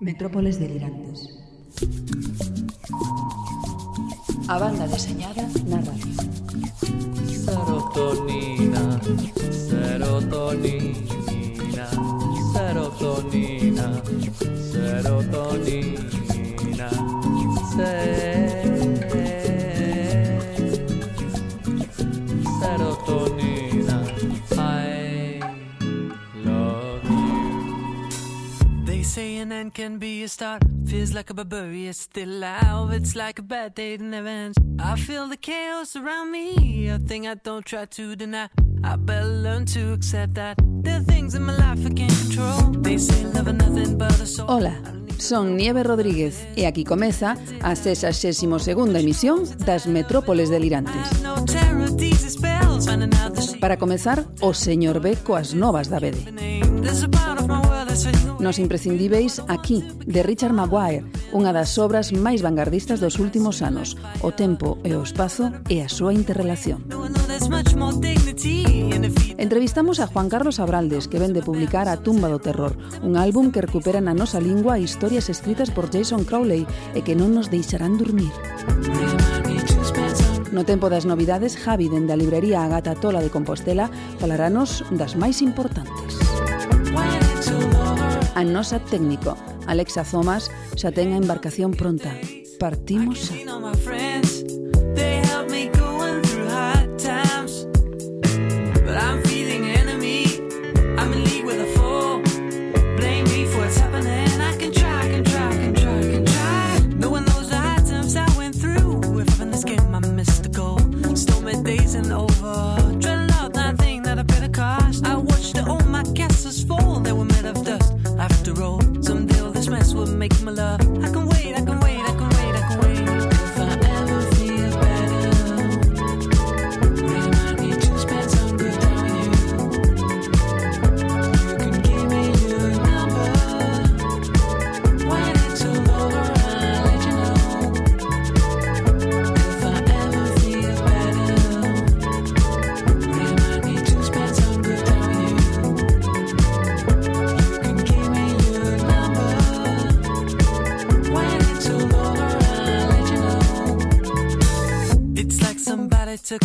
Metrópoles delirantes. A banda deseñada na radio. Serotonina, serotonina, serotonina, serotonina, serotonina. end can be a start. Feels like a barbarian still alive. It's like a bad day that never ends. I feel the chaos around me, a thing I don't try to deny. I better learn to accept that there are things in my life I can't control. They say love nothing but a soul. Hola. Son Nieve Rodríguez e aquí comeza a 62ª emisión das Metrópoles delirantes. Para comezar, o señor B coas novas da BD nos imprescindíveis aquí, de Richard Maguire, unha das obras máis vanguardistas dos últimos anos, o tempo e o espazo e a súa interrelación. Entrevistamos a Juan Carlos Abraldes, que vende publicar A tumba do terror, un álbum que recupera na nosa lingua historias escritas por Jason Crowley e que non nos deixarán dormir. No tempo das novidades, Javi, dende a librería Agata Tola de Compostela, falaranos das máis importantes. A nosa técnico, Alexa Zomas, xa ten a embarcación pronta. Partimos.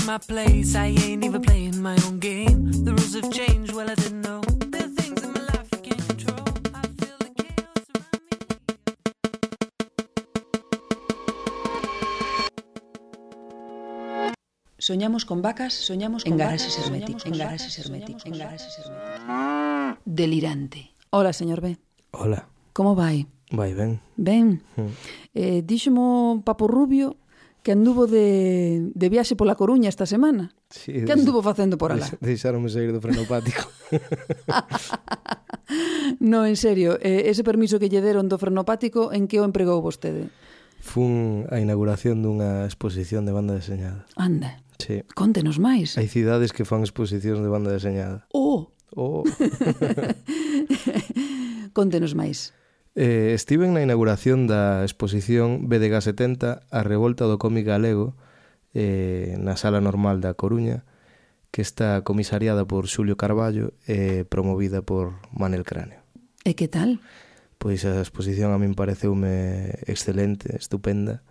my place. I ain't even playing my own game. The rules have changed. Well, I didn't know. the things in my life i can't control i feel the cage around me Soñamos con vacas, soñamos con en garaxes herméticas, en garaxes herméticos. en garaxes herméticos. Delirante. Hola, señor B. Hola. Como vai? Vai ben. Ben. Mm. Eh, dixemo Papo Rubio que anduvo de, de viaxe pola Coruña esta semana. Sí, que anduvo facendo por alá? Deixáronme sair do frenopático. no, en serio, ese permiso que lle deron do frenopático, en que o empregou vostede? Fun a inauguración dunha exposición de banda deseñada. Anda. Sí. Contenos máis. Hai cidades que fan exposicións de banda deseñada. Oh! Oh! Contenos máis. Eh, estive na inauguración da exposición BDG 70 A revolta do cómic galego eh, na sala normal da Coruña que está comisariada por Xulio Carballo e eh, promovida por Manel Cráneo. E que tal? Pois a exposición a min pareceume excelente, estupenda.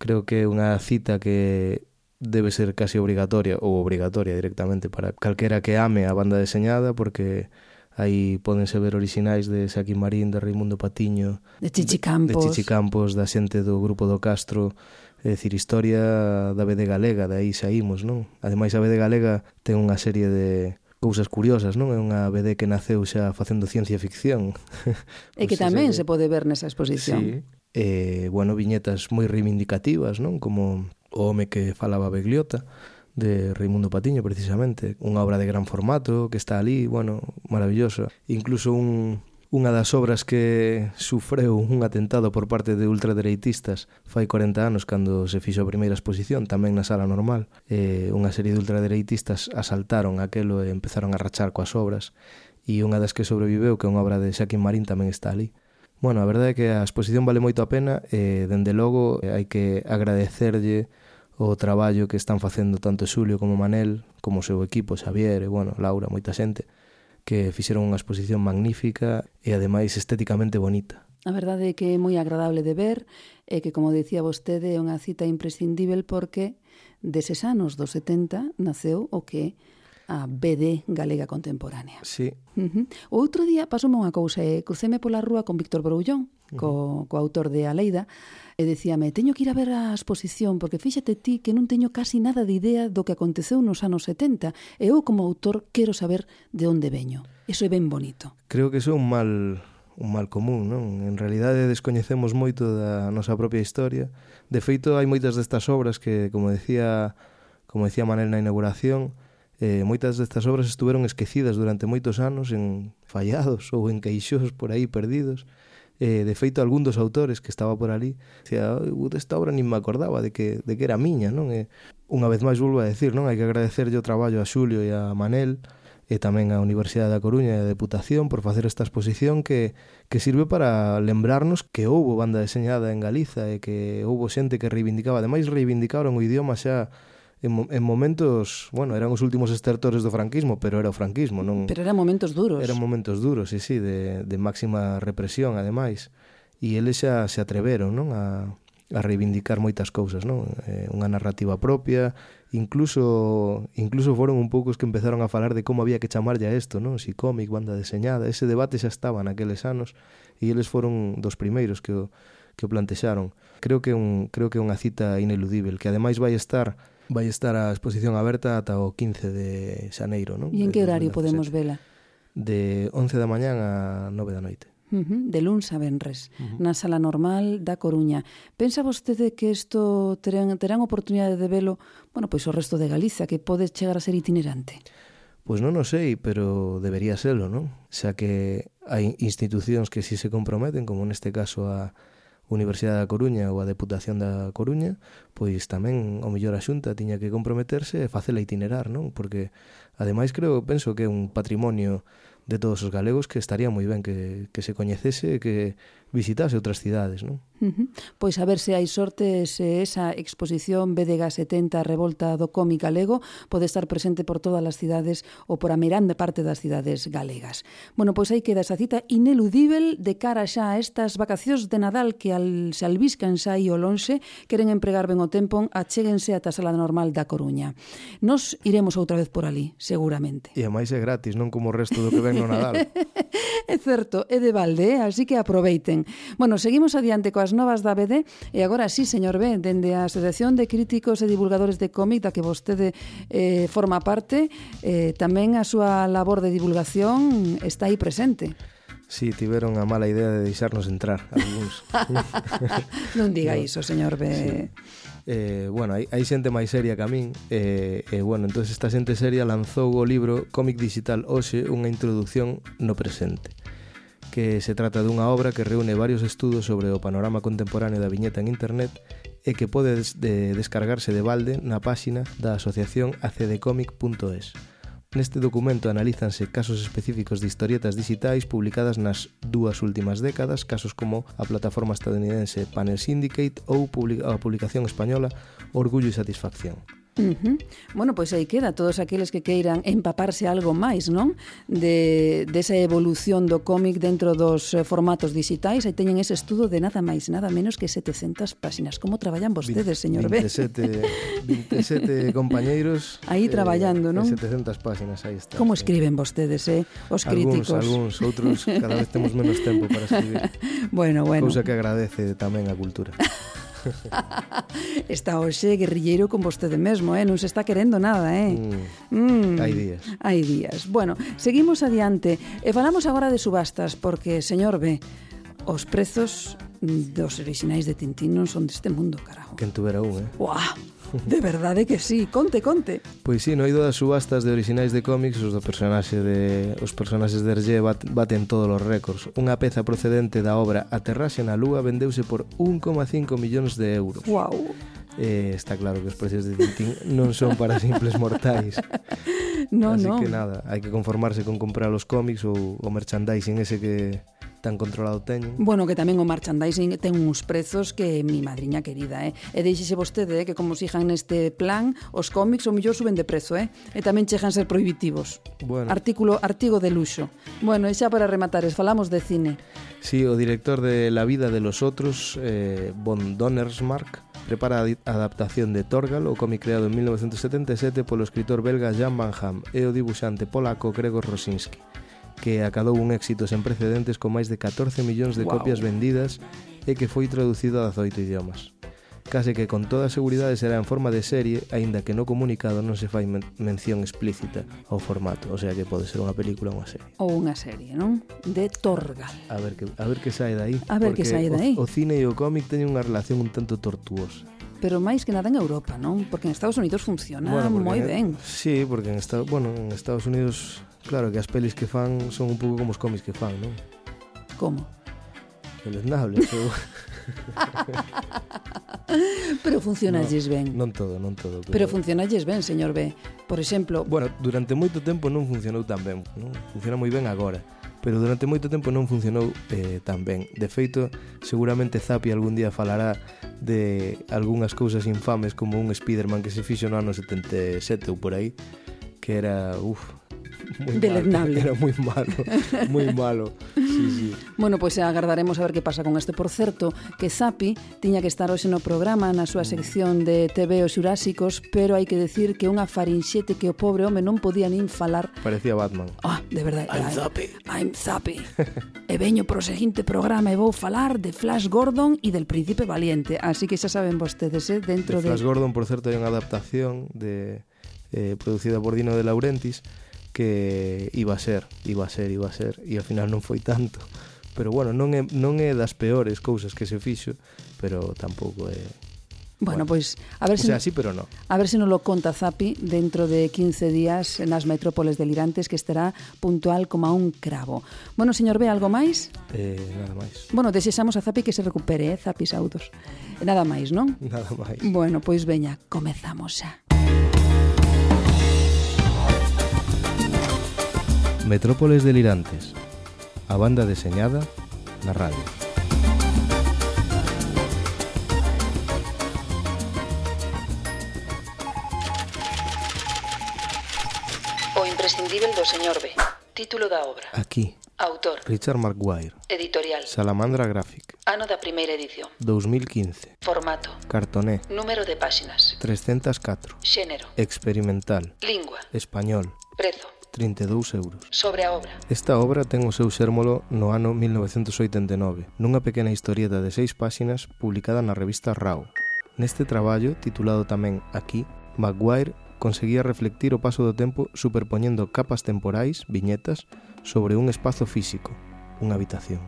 Creo que é unha cita que debe ser casi obrigatoria ou obrigatoria directamente para calquera que ame a banda deseñada porque Aí pódense ver orixinais de Saquín Marín, de Raimundo Patiño, de Chichi Campos, de, de Chichi Campos da xente do grupo do Castro, é dicir, historia da BD Galega, de aí saímos, non? Ademais, a BD Galega ten unha serie de cousas curiosas, non? É unha BD que naceu xa facendo ciencia ficción. E que pois tamén se pode ver nesa exposición. Sí. Eh, bueno, viñetas moi reivindicativas, non? Como o home que falaba Begliota, de Raimundo Patiño precisamente, unha obra de gran formato que está ali, bueno, maravillosa. Incluso un unha das obras que sufreu un atentado por parte de ultradereitistas fai 40 anos cando se fixo a primeira exposición tamén na sala normal. Eh, unha serie de ultradereitistas asaltaron aquelo e empezaron a rachar coas obras. E unha das que sobreviveu que é unha obra de Xaquín Marín tamén está ali. Bueno, a verdade é que a exposición vale moito a pena e, dende logo, hai que agradecerlle o traballo que están facendo tanto Xulio como Manel, como o seu equipo, Xavier e, bueno, Laura, moita xente, que fixeron unha exposición magnífica e, ademais, estéticamente bonita. A verdade é que é moi agradable de ver e que, como dicía vostede, é unha cita imprescindível porque deses anos dos 70 naceu o que a BD galega contemporánea. Sí. Uh -huh. O outro día pasoume unha cousa, eh, cruceme pola rúa con Víctor Broullón, co, uh -huh. co autor de Aleida, e decíame, teño que ir a ver a exposición porque fíxate ti que non teño casi nada de idea do que aconteceu nos anos 70 e eu como autor quero saber de onde veño. Eso é ben bonito. Creo que iso é un mal un mal común, non? En realidade descoñecemos moito da nosa propia historia. De feito, hai moitas destas obras que, como decía, como decía Manel na inauguración, eh, moitas destas obras estuveron esquecidas durante moitos anos en fallados ou en queixos por aí perdidos Eh, de feito, algún dos autores que estaba por ali dicía, esta obra nin me acordaba de que, de que era miña, non? E, unha vez máis volvo a decir, non? Hai que agradecerlle o traballo a Xulio e a Manel e tamén a Universidade da Coruña e a Deputación por facer esta exposición que, que sirve para lembrarnos que houbo banda deseñada en Galiza e que houbo xente que reivindicaba, ademais reivindicaron o idioma xa en, en momentos, bueno, eran os últimos estertores do franquismo, pero era o franquismo, non? Pero eran momentos duros. Eran momentos duros, sí, sí, de, de máxima represión, ademais. E eles xa se atreveron, non, a, a reivindicar moitas cousas, non? Eh, unha narrativa propia, incluso incluso foron un pouco os que empezaron a falar de como había que chamarlle a isto, non? Si cómic, banda deseñada, ese debate xa estaba naqueles anos e eles foron dos primeiros que o, que o plantexaron. Creo que un creo que é unha cita ineludível, que ademais vai estar vai estar a exposición aberta ata o 15 de xaneiro, non? E en que horario podemos vela? De 11 da mañán a 9 da noite. Uh -huh. De luns a venres, uh -huh. na sala normal da Coruña. Pensa vostede que isto terán, terán oportunidade de velo, bueno, pois o resto de Galiza, que pode chegar a ser itinerante? Pois non o sei, pero debería serlo, non? Xa que hai institucións que si se comprometen, como neste caso a, Universidade da Coruña ou a Deputación da Coruña, pois tamén o mellor a Xunta tiña que comprometerse e facela itinerar, non? Porque ademais creo, penso que é un patrimonio de todos os galegos que estaría moi ben que, que se coñecese, que visitase outras cidades, non? Uh -huh. Pois a ver se hai sorte se esa exposición BDG 70 Revolta do cómic galego pode estar presente por todas as cidades ou por a merande parte das cidades galegas. Bueno, pois aí queda esa cita ineludível de cara xa a estas vacacións de Nadal que al, se albiscan xa aí o lonxe, queren empregar ben o tempo, achéguense ata a sala normal da Coruña. Nos iremos outra vez por ali, seguramente. E a máis é gratis, non como o resto do que ven no Nadal. é certo, é de balde, eh? así que aproveiten. Bueno, seguimos adiante coas novas da BD e agora sí, señor B, dende a Asociación de Críticos e Divulgadores de Cómic da que vostede eh, forma parte, eh, tamén a súa labor de divulgación está aí presente. Sí, tiveron a mala idea de deixarnos entrar algúns. non diga iso, señor B. Sí. Eh, bueno, hai, hai xente máis seria que a min eh, eh, bueno, entón esta xente seria lanzou o libro Cómic Digital Oxe unha introducción no presente que se trata dunha obra que reúne varios estudos sobre o panorama contemporáneo da viñeta en internet e que pode des de descargarse de balde na páxina da asociación acdcomic.es. Neste documento analízanse casos específicos de historietas digitais publicadas nas dúas últimas décadas, casos como a plataforma estadounidense Panel Syndicate ou a publicación española Orgullo e Satisfacción. Uh -huh. Bueno, pois aí queda todos aqueles que queiran empaparse algo máis, non? De, desa esa evolución do cómic dentro dos eh, formatos digitais, aí teñen ese estudo de nada máis, nada menos que 700 páxinas. Como traballan vostedes, señor 27, B? 27 compañeiros. Aí eh, traballando, eh, non? 700 páxinas, aí está. Como sí. escriben vostedes, eh? Os críticos. Alguns, alguns, outros, cada vez temos menos tempo para escribir. bueno, bueno. Cousa que agradece tamén a cultura. está hoxe guerrilleiro con vostede mesmo, eh? non se está querendo nada. Eh? Mm. Mm. Hai días. Hai días. Bueno, seguimos adiante. E falamos agora de subastas, porque, señor B, os prezos dos orixinais de Tintín non son deste mundo, carajo. Quen tuvera un, eh? Uah! De verdade que sí, conte, conte. Pois sí, no ido das subastas de orixinais de cómics, os do personaxe de os personaxes de Hergé bat, baten todos os récords. Unha peza procedente da obra Aterraxe na Lúa vendeuse por 1,5 millóns de euros. Wow. Eh, está claro que os precios de Tintín non son para simples mortais. no, Así no. que nada, hai que conformarse con comprar os cómics ou o merchandising ese que tan controlado teñen. Bueno, que tamén o merchandising ten uns prezos que mi madriña querida, eh? E deixese vostede eh, que como sigan neste plan, os cómics o mellor suben de prezo, eh? E tamén chegan ser prohibitivos. Bueno. Artículo artigo de luxo. Bueno, e xa para rematar, es falamos de cine. Sí, o director de La vida de los otros, eh, Von Donnersmarck, prepara a adaptación de Torgal, o cómic creado en 1977 polo escritor belga Jan Van Ham e o dibuixante polaco Gregor Rosinski que acadou un éxito sen precedentes con máis de 14 millóns de wow. copias vendidas e que foi traducido a 18 idiomas. Case que con toda a seguridade será en forma de serie, aínda que no comunicado non se fai men mención explícita ao formato, o sea que pode ser unha película ou unha serie. Ou unha serie, non? De Torgal. A ver que a ver que sae dai. A ver que sae dai. O, o cine e o cómic teñen unha relación un tanto tortuosa pero máis que nada en Europa, non? Porque en Estados Unidos funciona bueno, moi ben. Sí, porque en Estados, bueno, en Estados Unidos Claro, que as pelis que fan son un pouco como os cómics que fan, non? Como? Deleznable, pero... Pero funcionalles no, ben. Non todo, non todo. Pero, pero funcionalles ben, señor B. Por exemplo... Bueno, durante moito tempo non funcionou tan ben. Non? Funciona moi ben agora. Pero durante moito tempo non funcionou eh, tan ben. De feito, seguramente Zapi algún día falará de algunhas cousas infames como un Spiderman que se fixo no ano 77 ou por aí, que era, uff, muy deleznable. malo. era moi malo, moi malo. Sí, sí. Bueno, pois pues, agardaremos a ver que pasa con este. Por certo, que Sapi tiña que estar hoxe no programa na súa sección de TV os Xurásicos, pero hai que decir que unha farinxete que o pobre home non podía nin falar. Parecía Batman. Ah, de verdade. I'm era, Zappy. I'm Zappy. e veño pro seguinte programa e vou falar de Flash Gordon e del Príncipe Valiente. Así que xa saben vostedes, eh, dentro de... Flash de... Gordon, por certo, é unha adaptación de eh, producida por Dino de Laurentiis, que iba a ser, iba a ser, iba a ser e ao final non foi tanto. Pero bueno, non é, non é das peores cousas que se fixo, pero tampouco é Bueno, pois a ver o se sea, no, sí, pero no. A ver se nos non lo conta Zapi dentro de 15 días nas metrópoles delirantes que estará puntual como a un cravo. Bueno, señor B, algo máis? Eh, nada máis. Bueno, desexamos a Zapi que se recupere, eh, Zapi Saudos. Eh, nada máis, non? Nada máis. Bueno, pois veña, comezamos xa. Metrópoles Delirantes, a banda deseñada na radio. O imprescindible do señor B. Título da obra. Aquí. Autor. Richard Maguire. Editorial. Salamandra Graphic. Ano da primeira edición. 2015. Formato. Cartoné. Número de páxinas. 304. Xénero. Experimental. Lingua. Español. Prezo. 32 euros. Sobre a obra. Esta obra ten o seu xérmolo no ano 1989, nunha pequena historieta de seis páxinas publicada na revista Rao. Neste traballo, titulado tamén Aquí, Maguire conseguía reflectir o paso do tempo superpoñendo capas temporais, viñetas, sobre un espazo físico, unha habitación.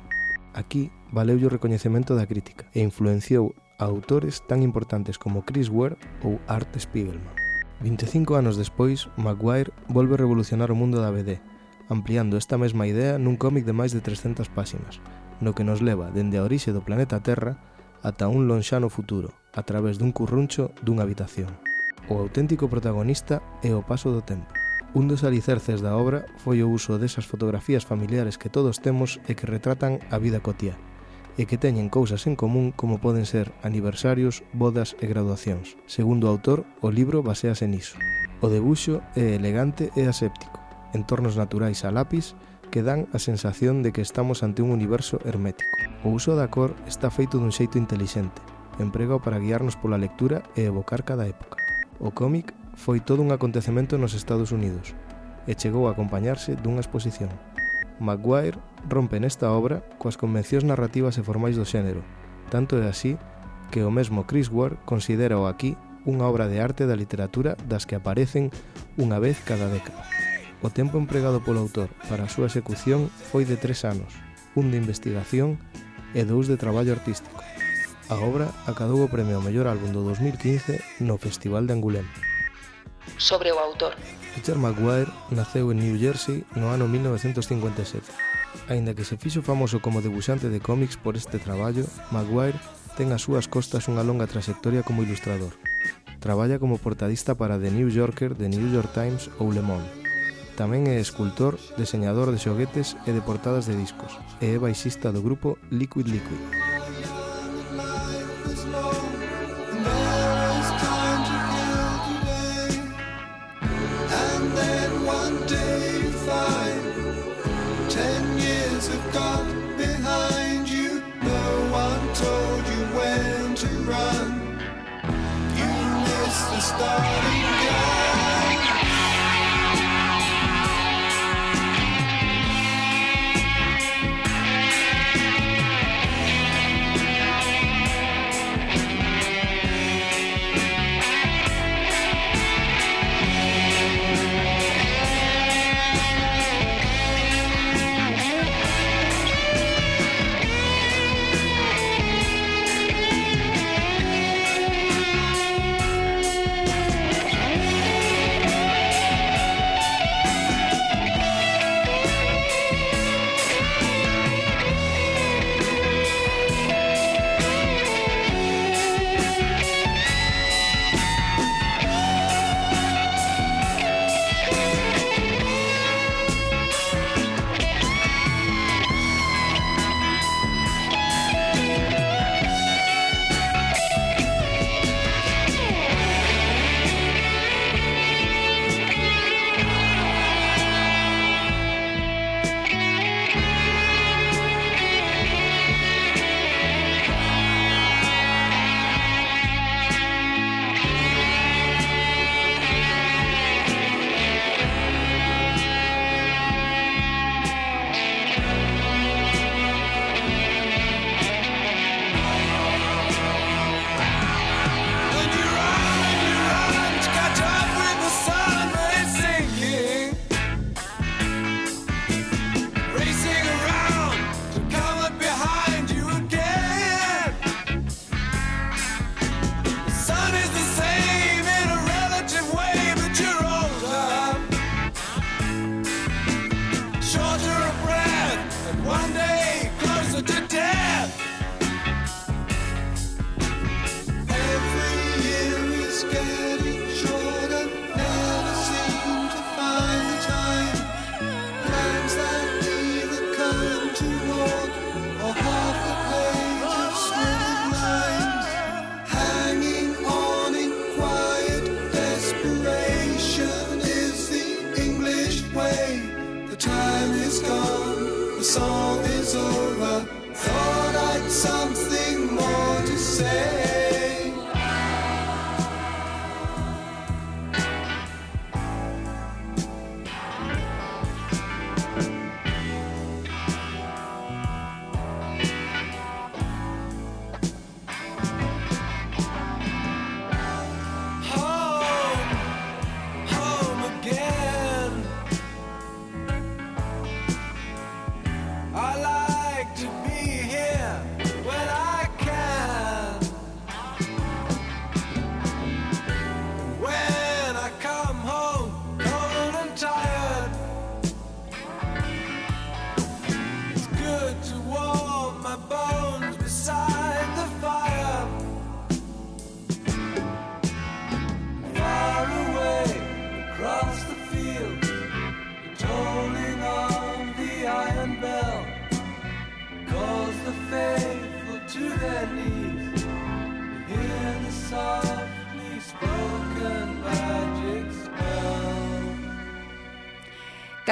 Aquí valeulle o recoñecemento da crítica e influenciou a autores tan importantes como Chris Ware ou Art Spiegelman. 25 anos despois, Maguire volve revolucionar o mundo da BD, ampliando esta mesma idea nun cómic de máis de 300 páxinas, no que nos leva dende a orixe do planeta Terra ata un lonxano futuro, a través dun curruncho dunha habitación. O auténtico protagonista é o paso do tempo. Un dos alicerces da obra foi o uso desas fotografías familiares que todos temos e que retratan a vida cotiá, e que teñen cousas en común como poden ser aniversarios, bodas e graduacións. Segundo o autor, o libro basease niso. O debuxo é elegante e aséptico, entornos naturais a lápis que dan a sensación de que estamos ante un universo hermético. O uso da cor está feito dun xeito intelixente, emprego para guiarnos pola lectura e evocar cada época. O cómic foi todo un acontecemento nos Estados Unidos e chegou a acompañarse dunha exposición. Maguire rompe nesta obra coas convencións narrativas e formais do xénero, tanto é así que o mesmo Chris Ward considera o aquí unha obra de arte da literatura das que aparecen unha vez cada década. O tempo empregado polo autor para a súa execución foi de tres anos, un de investigación e dous de traballo artístico. A obra acadou o premio ao mellor álbum do 2015 no Festival de Angulem. Sobre o autor Richard McGuire naceu en New Jersey no ano 1957 Aínda que se fixo famoso como debuxante de cómics por este traballo, Maguire ten ás súas costas unha longa trayectoria como ilustrador. Traballa como portadista para The New Yorker, The New York Times ou Le Monde. Tamén é escultor, deseñador de xoguetes e de portadas de discos, e é baixista do grupo Liquid Liquid. Starting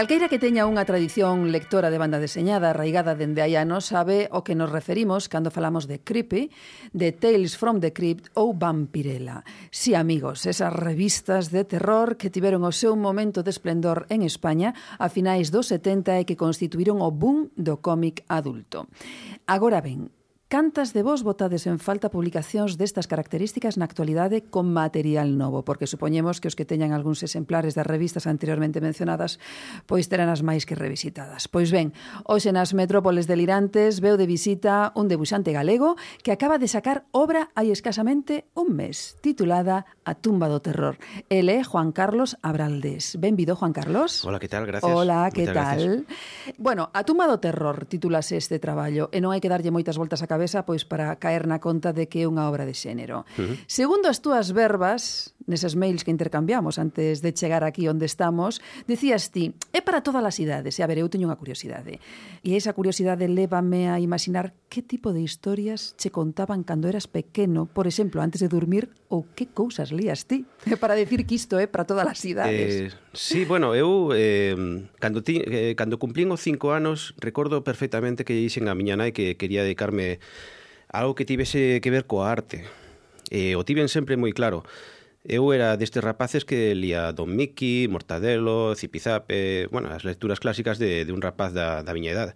Calqueira que teña unha tradición lectora de banda deseñada arraigada dende hai anos sabe o que nos referimos cando falamos de Creepy, de Tales from the Crypt ou Vampirella. Si, sí, amigos, esas revistas de terror que tiveron o seu momento de esplendor en España a finais dos 70 e que constituíron o boom do cómic adulto. Agora ben, Cantas de vos votades en falta publicacións destas características na actualidade con material novo? Porque supoñemos que os que teñan algúns exemplares das revistas anteriormente mencionadas pois terán as máis que revisitadas. Pois ben, hoxe nas metrópoles delirantes veu de visita un debuxante galego que acaba de sacar obra hai escasamente un mes, titulada A tumba do terror. El é Juan Carlos Abraldes. Benvido, Juan Carlos. Hola, que tal? Gracias. Hola, que tal? Gracias. Bueno, A tumba do terror titulase este traballo e non hai que darlle moitas voltas á cabeza pois para caer na conta de que é unha obra de xénero. Uh -huh. Segundo as túas verbas, neses mails que intercambiamos antes de chegar aquí onde estamos, decías ti, é para todas as idades. E a ver, eu teño unha curiosidade. E esa curiosidade lévame a imaginar que tipo de historias che contaban cando eras pequeno, por exemplo, antes de dormir, ou que cousas lías ti para decir que isto é eh, para todas as idades. Eh, sí, bueno, eu eh, cando, ti, eh, cando cumplín os cinco anos recordo perfectamente que dixen a miña nai que quería dedicarme a algo que tivese que ver coa arte. Eh, o tiven sempre moi claro. Eu era destes rapaces que lía Don Mickey, Mortadelo, Zipizape, bueno, as lecturas clásicas de, de un rapaz da, da miña edade.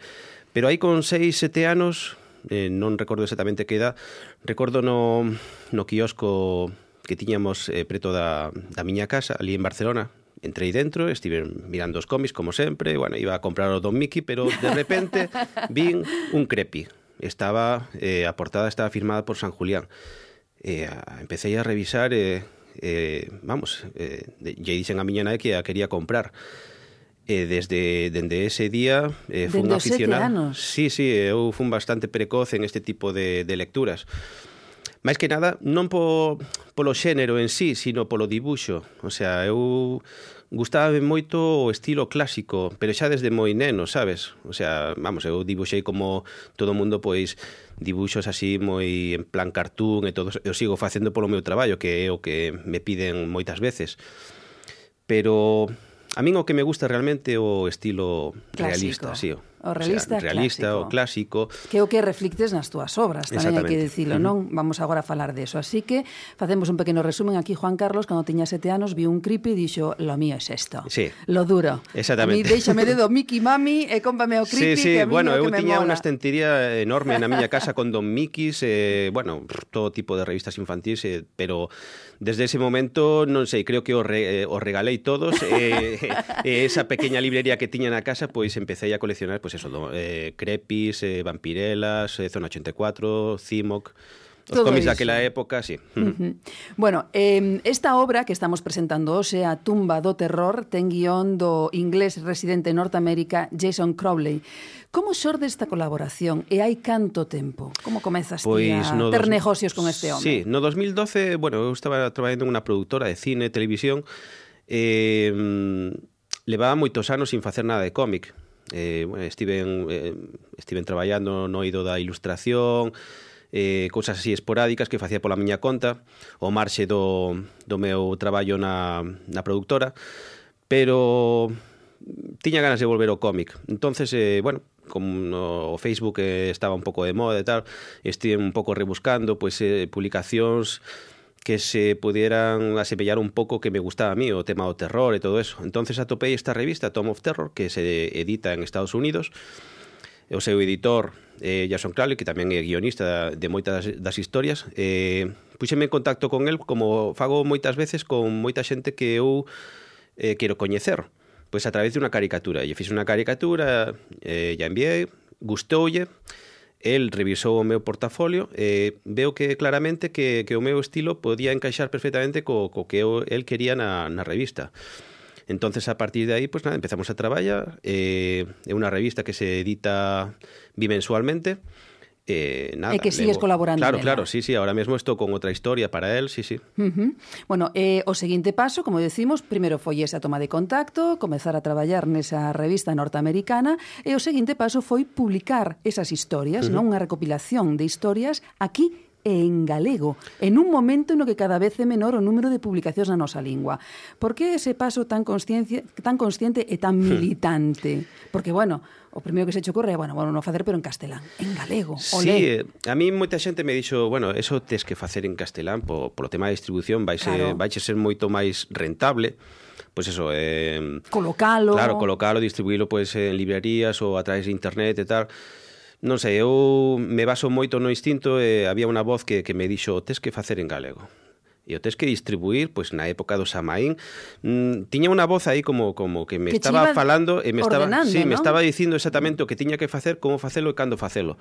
Pero aí con 6, 7 anos eh, non recordo exactamente que edad, recordo no, no quiosco que tiñamos eh, preto da, da miña casa, ali en Barcelona, entrei dentro, estive mirando os cómics como sempre, bueno, iba a comprar o Don Mickey, pero de repente vin un crepi. Estaba eh, a portada estaba firmada por San Julián. Eh, a, empecé a revisar eh, eh, vamos, eh, lle dixen a miña nai que a quería comprar. Eh, desde dende ese día eh, fun aficionado. Sí, sí, eu fun bastante precoz en este tipo de, de lecturas máis que nada non po, polo xénero en sí, sino polo dibuxo. O sea, eu gustaba moito o estilo clásico, pero xa desde moi neno, sabes? O sea, vamos, eu dibuxei como todo mundo, pois, dibuxos así moi en plan cartoon e todo, eu sigo facendo polo meu traballo, que é o que me piden moitas veces. Pero a min o que me gusta realmente é o estilo clásico. realista, sí, O realista, o sea, realista clásico. o clásico. Que é o que reflictes nas túas obras, tamén hai que dicilo, non? Vamos agora a falar deso. Así que facemos un pequeno resumen aquí, Juan Carlos, cando tiña sete anos, viu un creepy e dixo, lo mío é es isto. Sí. Lo duro. Exactamente. A mí déixame de Mickey Mami e cómpame o creepy sí, sí. que a mí bueno, eu tiña unha estantería enorme na miña casa con don Mickeys, eh, bueno, todo tipo de revistas infantis, eh, pero desde ese momento, non sei, creo que o, re, eh, o regalei todos, eh, e esa pequeña librería que tiña na casa, pois empecé a coleccionar, pois eso, do, eh, Crepis, eh, Vampirelas, eh, Zona 84, Cimoc, Os Todo cómics iso. daquela época, sí. Uh -huh. Bueno, eh, esta obra que estamos presentando hoxe, A tumba do terror, ten guión do inglés residente en Norteamérica Jason Crowley. Como xorde esta colaboración e hai canto tempo? Como comezas pois, a no ter dos... negocios con este home? Sí, no 2012, bueno, eu estaba traballando en unha productora de cine e televisión eh, levaba moitos anos sin facer nada de cómic. Eh, bueno, estiven, eh, estiven traballando no ido da ilustración, eh, cousas así esporádicas que facía pola miña conta, o marxe do, do meu traballo na, na productora, pero tiña ganas de volver ao cómic. Entonces, eh, bueno, como o Facebook eh, estaba un pouco de moda e tal, estive un pouco rebuscando pois pues, eh, publicacións que se pudieran asemellar un pouco que me gustaba a mí, o tema do terror e todo eso. Entonces atopei esta revista, Tom of Terror, que se edita en Estados Unidos, o seu editor eh, Jason Crowley, que tamén é guionista de moitas das, das historias, eh, puxeme en contacto con el como fago moitas veces con moita xente que eu eh, quero coñecer, pois a través de unha caricatura. E fixe unha caricatura, eh, ya enviei, gustoulle, el revisou o meu portafolio e veo que claramente que, que o meu estilo podía encaixar perfectamente co, co que eu, el quería na, na revista. Entonces, a partir de aí, pues nada, empezamos a traballar. Eh, é unha revista que se edita bimensualmente. Eh, nada, e que sigues levo. colaborando. Claro, claro, sí, sí, ahora mismo estou con outra historia para él, sí, sí. Uh -huh. Bueno, eh, o seguinte paso, como decimos, primeiro foi esa toma de contacto, comezar a traballar nesa revista norteamericana, e o seguinte paso foi publicar esas historias, uh -huh. non unha recopilación de historias aquí e en galego, en un momento no que cada vez é menor o número de publicacións na nosa lingua. Por que ese paso tan consciente, tan consciente e tan militante? Porque, bueno, o primeiro que se che ocorre é, bueno, bueno, non facer, pero en castelán, en galego. Olé. Sí, eh, a mí moita xente me dixo, bueno, eso tes que facer en castelán, po, polo tema de distribución vai ser, claro. vai ser moito máis rentable, pois pues eso, eh, colocalo. Claro, colocalo, distribuílo pois pues, en librerías ou a través de internet e tal non sei, eu me baso moito no instinto e había unha voz que, que me dixo tes que facer en galego e o tes que distribuir, pois na época do Samaín, mm, tiña unha voz aí como como que me que estaba falando e me estaba, sí, ¿no? me estaba dicindo exactamente o que tiña que facer, como facelo e cando facelo.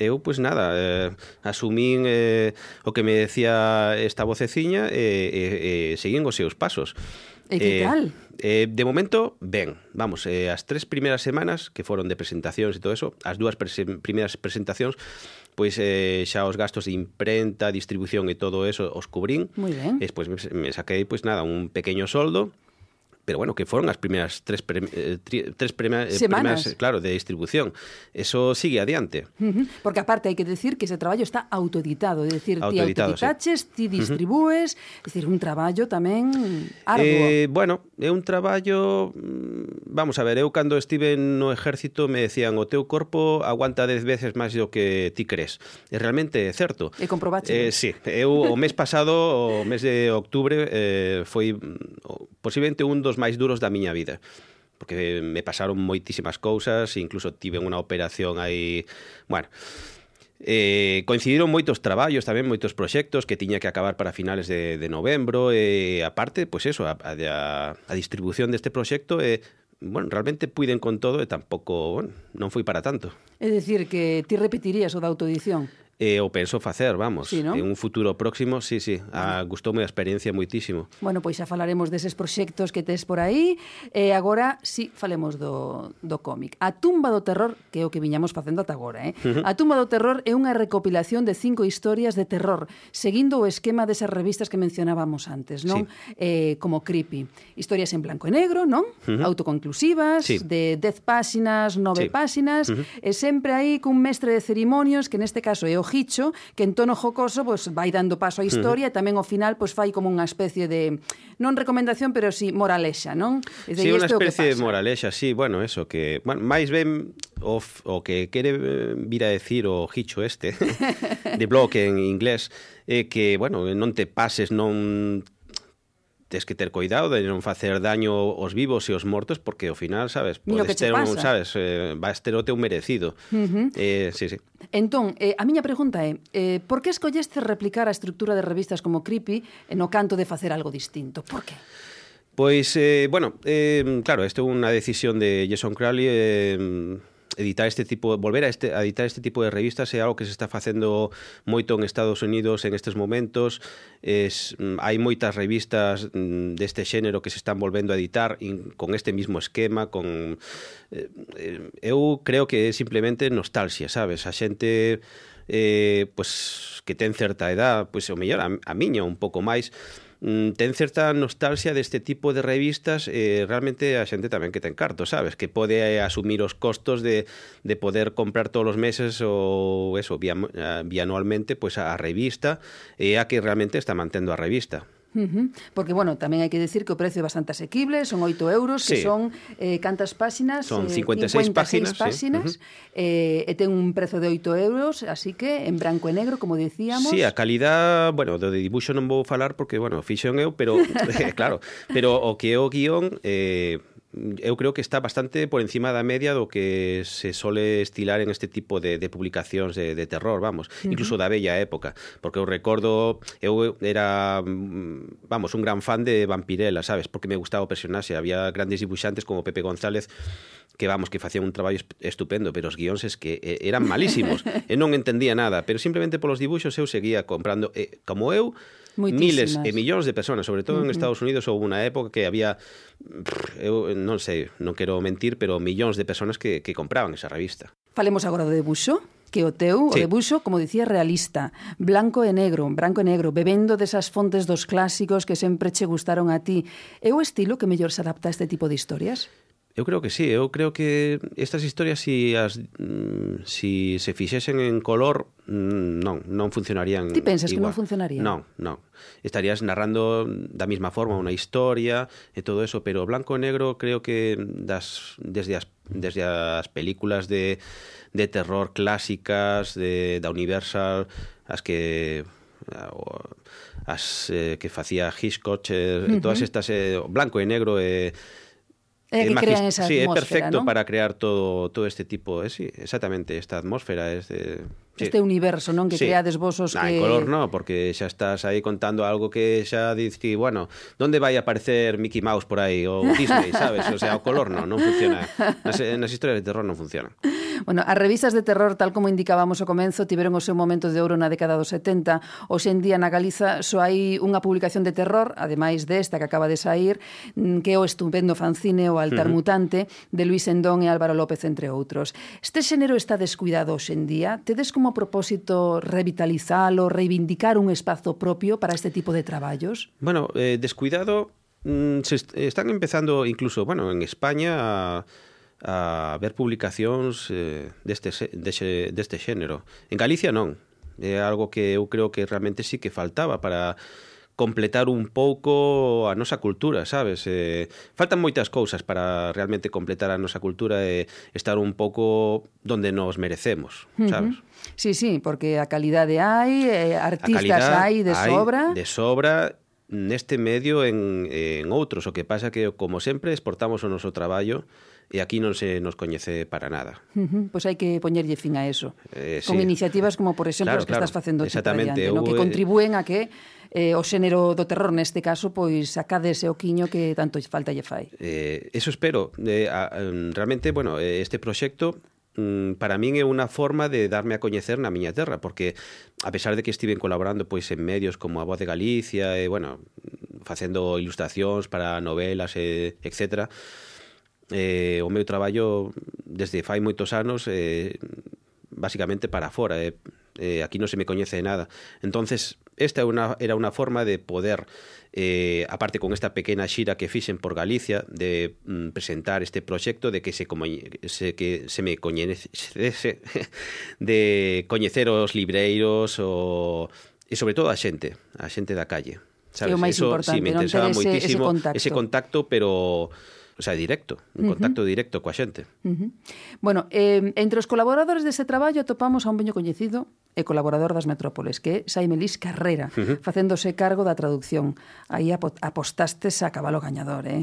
Eu pois nada, eh, asumín eh, o que me decía esta voceciña e e, e seguín os seus pasos. Eh, e que tal? Eh, de momento, ben, vamos, eh, as tres primeiras semanas que foron de presentacións e todo eso, as dúas prese primeiras presentacións, pois eh, xa os gastos de imprenta, distribución e todo eso os cubrín. Moi ben. E despois me, me saquei, pois nada, un pequeño soldo, pero bueno, que fueron as primeiras tres, pre, eh, tri, tres prima, eh, primeras, eh, claro, de distribución. Eso sigue adiante. Uh -huh. Porque aparte hai que decir que ese traballo está autoeditado, é dicir, ti autoeditaches, sí. ti distribúes, uh -huh. é dicir, un traballo tamén arduo. Eh, bueno, é un traballo mm, vamos a ver, eu cando estive no ejército me decían o teu corpo aguanta 10 veces máis do que ti crees. E realmente é certo. E comprobaste. Eh, sí, eu o mes pasado, o mes de octubre, eh, foi mm, posiblemente un dos máis duros da miña vida porque me pasaron moitísimas cousas, incluso tive unha operación aí, bueno, Eh, coincidiron moitos traballos, tamén moitos proxectos que tiña que acabar para finales de, de novembro e eh, aparte, pois pues eso, a, a, a distribución deste proxecto eh, bueno, realmente puiden con todo e tampouco, bueno, non foi para tanto. É dicir que ti repetirías o da autoedición? eh, o penso facer, vamos, sí, no? en un futuro próximo, sí, sí, ah, gustoume a experiencia moitísimo. Bueno, pois xa falaremos deses proxectos que tes por aí, e eh, agora sí falemos do, do cómic. A tumba do terror, que é o que viñamos facendo ata agora, eh? Uh -huh. A tumba do terror é unha recopilación de cinco historias de terror, seguindo o esquema desas revistas que mencionábamos antes, non? Sí. Eh, como creepy. Historias en blanco e negro, non? Uh -huh. Autoconclusivas, sí. de 10 páxinas, 9 sí. páxinas, uh -huh. e sempre aí cun mestre de cerimonios, que neste caso é o Hicho, que en tono jocoso pues, vai dando paso á historia uh -huh. e tamén ao final pois, fai como unha especie de, non recomendación, pero sí moralexa, non? É sí, unha especie de moralexa, sí, bueno, eso, que bueno, máis ben o, o que quere eh, vir a decir o hicho este, de blog en inglés, é eh, que, bueno, non te pases, non tens que ter cuidado de non facer daño aos vivos e aos mortos porque ao final, sabes, podes ter un, sabes, eh, vas ter o teu merecido. Uh -huh. eh, sí, sí. Entón, eh, a miña pregunta é, eh, por que escolleste replicar a estructura de revistas como Creepy eh, no canto de facer algo distinto? Por que? Pois, eh, bueno, eh, claro, isto é unha decisión de Jason Crowley eh, editar este tipo volver a, este, a editar este tipo de revistas é algo que se está facendo moito en Estados Unidos en estes momentos es, mm, hai moitas revistas mm, deste xénero que se están volvendo a editar in, con este mismo esquema con eh, eh, eu creo que é simplemente nostalgia, sabes? A xente eh, pues, que ten certa edad, pois pues, o mellor a, a miña un pouco máis, ten certa nostalgia deste tipo de revistas eh, realmente a xente tamén que ten carto, sabes? Que pode eh, asumir os costos de, de poder comprar todos os meses ou eso, eh, bianualmente pois a revista e a que realmente está mantendo a revista. Uh -huh. Porque, bueno, tamén hai que decir que o prezo é bastante asequible, son 8 euros, sí. que son eh, cantas páxinas? Son 56, eh, 56 páxinas, páxinas sí. eh, e ten un prezo de 8 euros, así que en branco e negro, como dicíamos... Sí, a calidad, bueno, do de dibuixo non vou falar porque, bueno, fixo eu, pero, eh, claro, pero o que é o guión... Eh, eu creo que está bastante por encima da media do que se sole estilar en este tipo de, de publicacións de, de terror, vamos, uh -huh. incluso da bella época, porque eu recordo eu era, vamos, un gran fan de Vampirella, sabes, porque me gustaba o personaxe, había grandes dibuixantes como Pepe González que vamos, que facían un traballo estupendo, pero os guións es que eh, eran malísimos, e non entendía nada, pero simplemente polos dibuixos eu seguía comprando, eh, como eu, miles e millóns de personas, sobre todo en Estados Unidos houve unha época que había eu non sei, non quero mentir, pero millóns de personas que, que compraban esa revista. Falemos agora do debuxo que o teu, sí. o debuxo, como dicía, realista, blanco e negro, branco e negro, bebendo desas fontes dos clásicos que sempre che gustaron a ti. É o estilo que mellor se adapta a este tipo de historias? Eu creo que sí, eu creo que estas historias si as mm, si se fixesen en color mm, non, non funcionarían Ti pensas igual. que non funcionaría? Non, non. Estarías narrando da mesma forma unha historia e todo eso, pero blanco e negro creo que das desde as desde as películas de de terror clásicas de da Universal as que as eh, que facía Hitchcock, eh, uh -huh. todas estas eh, blanco e negro eh, Que crean esa sí, atmósfera, perfecto para crear todo todo este tipo, eh, sí, exactamente, esta atmósfera es de sí. este universo, non? Que sí. creades vos os nah, que... En color no, porque xa estás aí contando algo que xa dici, bueno, onde vai aparecer Mickey Mouse por aí ou Disney, sabes? O sea, o color non, non funciona. Nas, nas historias de terror non funcionan. Bueno, as revistas de terror, tal como indicábamos ao comenzo, tiveron o seu momento de ouro na década dos 70. Hoxe en día na Galiza só hai unha publicación de terror, ademais desta que acaba de sair, mm, que é o estupendo fanzine o Altar uh -huh. Mutante de Luis Endón e Álvaro López, entre outros. Este xénero está descuidado hoxe en día. Tedes como como propósito revitalizalo, reivindicar un espazo propio para este tipo de traballos? Bueno, eh, descuidado, mm, se est están empezando incluso, bueno, en España... A a ver publicacións eh, deste, deste, deste xénero. En Galicia non. É algo que eu creo que realmente sí que faltaba para completar un pouco a nosa cultura, sabes? Eh, faltan moitas cousas para realmente completar a nosa cultura e estar un pouco donde nos merecemos, sabes? Uh -huh. Sí, sí, porque a calidade hai, eh, artistas hai de hai sobra. de sobra neste medio en, en outros, o que pasa que como sempre exportamos o noso traballo e aquí non se nos coñece para nada. Uh -huh. Pois pues hai que poñerlle fin a eso. Eh, Con sí. iniciativas como, por exemplo, claro, as que claro. estás facendo ti, Exactamente. Trayante, no? que eh, contribúen a que eh, o xénero do terror neste caso, pois sacades o quiño que tanto falta lle fai. Eh, eso espero. Eh, a, realmente, bueno, eh, este proxecto mm, para min é unha forma de darme a coñecer na miña terra, porque a pesar de que estiven colaborando pois en medios como a Voz de Galicia e bueno, facendo ilustracións para novelas e etcétera, eh, o meu traballo desde fai moitos anos eh, basicamente para fora, eh, eh, aquí non se me coñece nada. Entonces, Esta una, era unha forma de poder, eh, aparte con esta pequena xira que fixen por Galicia, de mm, presentar este proxecto de que se, como, se, que se me coñecese de coñecer os libreiros o, e sobre todo a xente, a xente da calle. Sabes? É o máis Eso, importante, sí, me interesaba non ese, ese contacto. ese contacto, pero o sea, directo, un uh -huh. contacto directo coa xente. Uh -huh. Bueno, eh, entre os colaboradores deste traballo atopamos a un veño coñecido e colaborador das Metrópoles, que é Saime Lis Carrera, uh -huh. facéndose cargo da traducción. Aí apostastes a cabalo gañador, eh?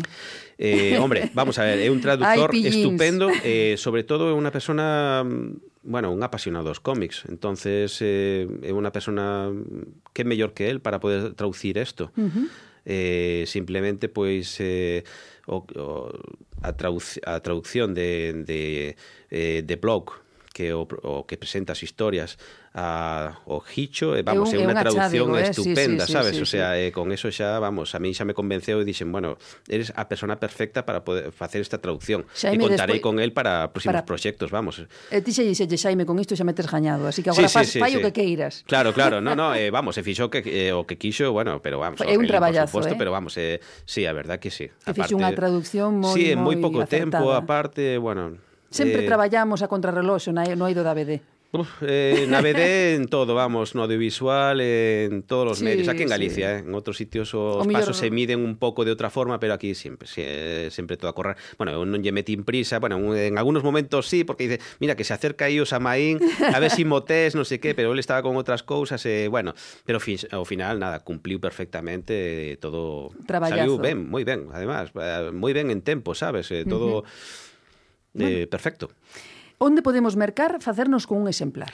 eh hombre, vamos a ver, é un traductor Ay, estupendo, eh, sobre todo é unha persona mm, bueno, un apasionado dos cómics. Entonces, eh, é unha persona mm, que é mellor que él para poder traducir isto. Uh -huh. eh, simplemente, pois, eh, o, o, a, traduc a traducción de, de, eh, de blog, que o, o que presenta as historias a o Hicho, vamos, é, un, é unha traducción chádigo, eh? estupenda, sí, sí, sabes? Sí, sí, o sea, eh, con eso xa, vamos, a mí xa me convenceu e dixen, bueno, eres a persona perfecta para poder facer esta traducción. Xaime, e contarei despois... con el para próximos para... proxectos, vamos. E ti xa dixelle, Xaime, con isto xa me tes gañado, así que agora sí, faz sí, fallo sí. que queiras. Claro, claro, no, no, eh, vamos, se fixo que, eh, o que quixo, bueno, pero vamos, é un eh, traballazo, supuesto, eh? pero vamos, eh, sí, a verdad que sí. Que fixo unha traducción moi, sí, moi, moi pouco acertada. tempo, aparte, bueno... Sempre eh... traballamos a contrarreloxo no eido da BD. Uf, eh, navegué en todo, vamos, no audiovisual, en todos los Sí, medios. Aquí en sí. Galicia, eh, en otros sitios O os pasos se miden un pouco de outra forma, pero aquí siempre, eh, sempre todo a correr. Bueno, non lle metín prisa, bueno, en algunos momentos sí, porque dice, mira, que se acerca aí o Samaín, a ver si motés, non sei qué, pero él estaba con outras cousas, eh, bueno, pero fin, ao final, nada, cumpliu perfectamente, eh, todo Traballazo. saliu ben, moi ben, además, eh, moi ben en tempo, sabes? Eh, todo eh, perfecto. Onde podemos mercar facernos con un exemplar?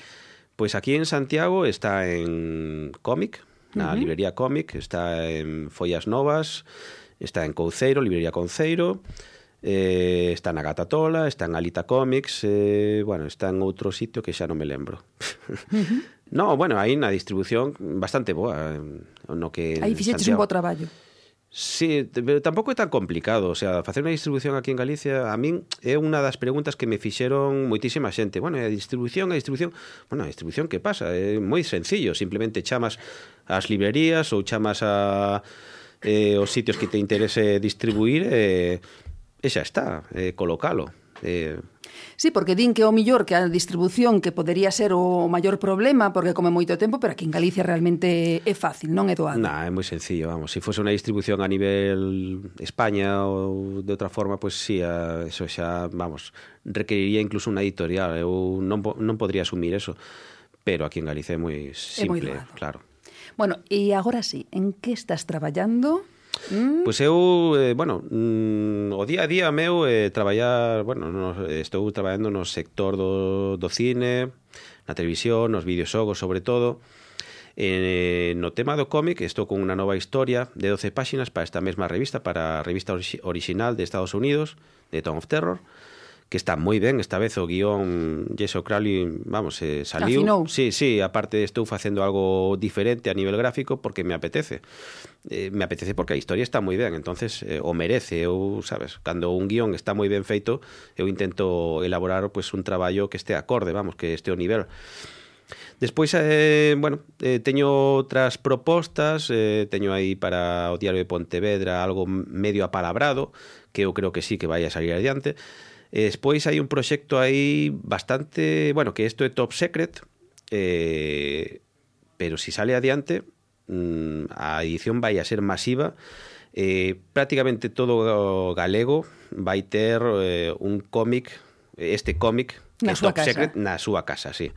Pois aquí en Santiago está en Cómic, na uh -huh. librería Cómic, está en Follas Novas, está en Couceiro, librería Conceiro, eh, está na Gata Tola, está en Alita Comics, eh, bueno, está en outro sitio que xa non me lembro. Uh -huh. no, bueno, aí na distribución bastante boa, eh, no que Aí fixeches un bo traballo. Sí, pero tampouco é tan complicado, o sea, facer unha distribución aquí en Galicia a min é unha das preguntas que me fixeron moitísima xente. Bueno, a distribución, a distribución, bueno, a distribución que pasa? É moi sencillo, simplemente chamas ás librerías ou chamas a eh, os sitios que te interese distribuir eh, e xa está, eh, colocalo. Eh, Sí, porque din que o millor que a distribución que podería ser o maior problema porque come moito tempo, pero aquí en Galicia realmente é fácil, non é doado. Nah, é moi sencillo, vamos. Se si fose unha distribución a nivel España ou de outra forma, pois pues, sí, a, eso xa, vamos, requeriría incluso unha editorial. Eu non, non podría asumir eso. Pero aquí en Galicia é moi simple, é moi doado. claro. Bueno, e agora sí, en que estás traballando? Mm. Pois eu, eh, bueno, mm, o día a día meu eh, traballar, bueno, no, estou traballando no sector do, do cine, na televisión, nos videoxogos sobre todo. Eh, no tema do cómic estou con unha nova historia de 12 páxinas para esta mesma revista, para a revista orixinal de Estados Unidos, de Town of Terror, que está moi ben, esta vez o guión Jesse Crowley, vamos, eh, saliu. Afinou. Sí, sí, aparte estou facendo algo diferente a nivel gráfico porque me apetece. Eh, me apetece porque a historia está moi ben, entonces eh, o merece, eu, sabes, cando un guión está moi ben feito, eu intento elaborar pues un traballo que este acorde, vamos, que este o nivel. Despois, eh, bueno, eh, teño outras propostas, eh, teño aí para o Diario de Pontevedra algo medio apalabrado, que eu creo que sí que vai a salir adiante, E despois hai un proxecto aí bastante, bueno, que isto é top secret, eh, pero si sale adiante, mm, a edición vai a ser masiva, eh, prácticamente todo o galego vai ter eh, un cómic, este cómic, na que é top casa. secret, na súa casa, sí.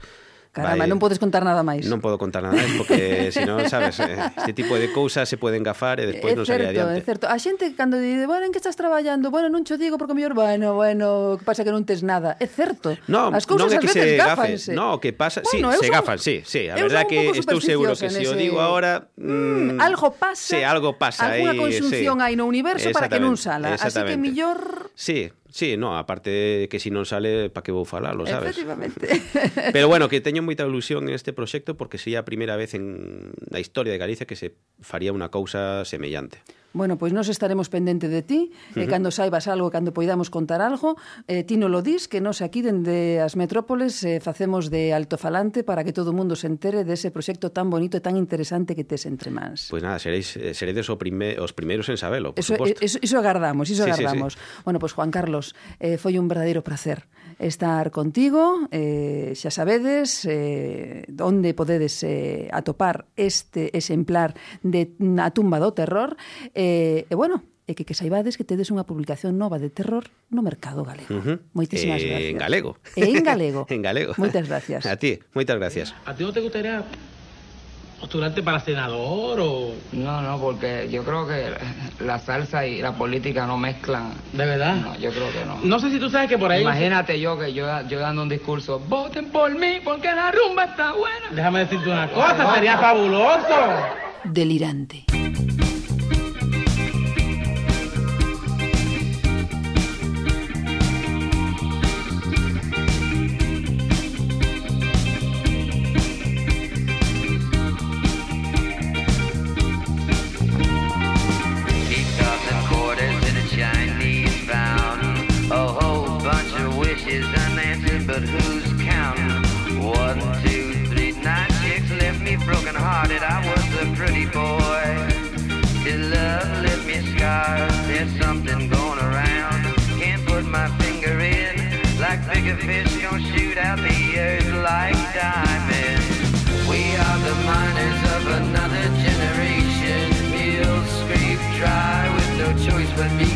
Caramba, vai, non podes contar nada máis. Non podo contar nada máis porque senón, sabes, eh, este tipo de cousas se poden gafar e despois é non certo, sale adiante. É certo, a xente cando di, bueno, en que estás traballando? Bueno, non cho digo porque mellor, bueno, bueno, que pasa que non tes nada. É certo. No, As cousas non é que se gafanse. No, que pasa, bueno, sí, se son, gafan, sí, sí. A verdad que estou seguro que se si ese... o digo agora, mm, mm, algo pasa. Sí, algo pasa aí. Alguna consunción sí, hai no universo para que non sala, así que mellor Sí, Sí, no, aparte que si non sale, pa que vou falalo, sabes? Efectivamente. Pero bueno, que teño moita ilusión en este proxecto porque sería a primeira vez en na historia de Galicia que se faría unha cousa semellante. Bueno, pois nos estaremos pendente de ti, e cando saibas algo, cando poidamos contar algo, eh, ti no lo dis, que nós aquí dende as metrópoles eh, facemos de altofalante para que todo o mundo se entere dese proxecto tan bonito e tan interesante que tes entre mans. Pois pues nada, seréis, eh, seredes o prime, os primeiros en sabelo, por eso, eh, suposto. Eso, eso agardamos, iso sí, agardamos. Sí, sí. Bueno, pois pues, Juan Carlos, eh, foi un verdadeiro placer estar contigo. Eh, xa sabedes eh, onde podedes eh, atopar este exemplar de A tumba do terror. Eh, e bueno, e que, que saibades que tedes unha publicación nova de terror no mercado galego. Uh -huh. Moitísimas eh, gracias. En galego. E en galego. en galego. Moitas gracias. A ti, moitas gracias. A ti non te gustaría postularte para senador o...? No, no, porque yo creo que la salsa y la política no mezclan. ¿De verdad? No, yo creo que no. No sé si tú sabes que por ahí... Imagínate yo que yo, yo dando un discurso, voten por mí porque la rumba está buena. Déjame decirte una cosa, sería fabuloso. Delirante. Bigger gonna shoot out the earth like diamonds. We are the miners of another generation. Dry with no choice but be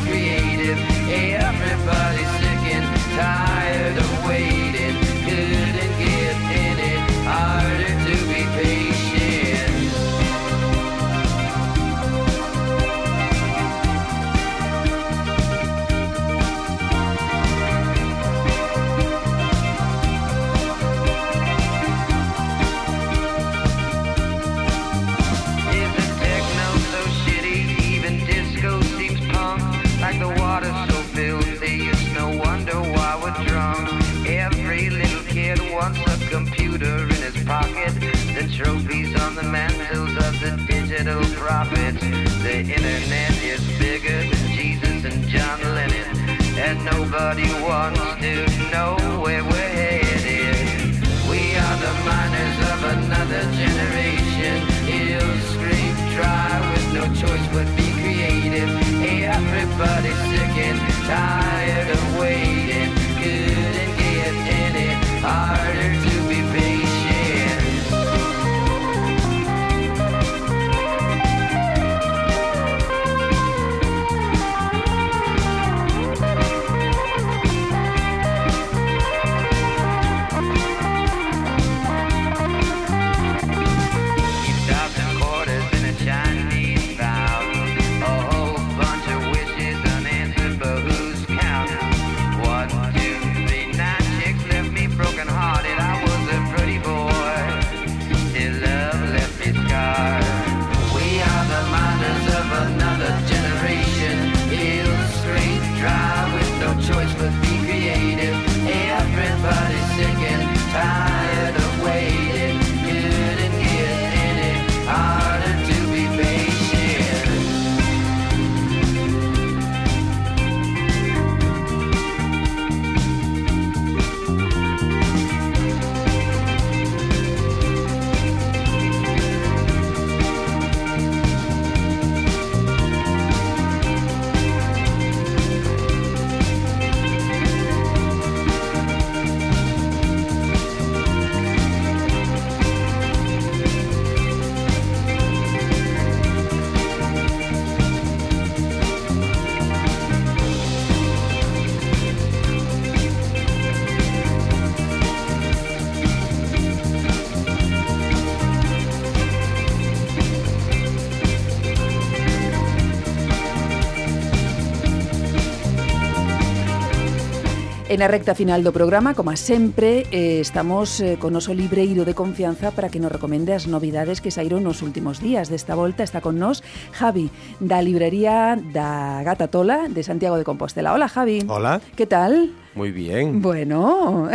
En a recta final do programa, como sempre, eh, estamos eh, con noso libreiro de confianza para que nos recomende as novidades que saíron nos últimos días. Desta volta está con nós Javi, da librería da Gata Tola de Santiago de Compostela. Hola, Javi. Hola. Que tal? Muy bien. Bueno,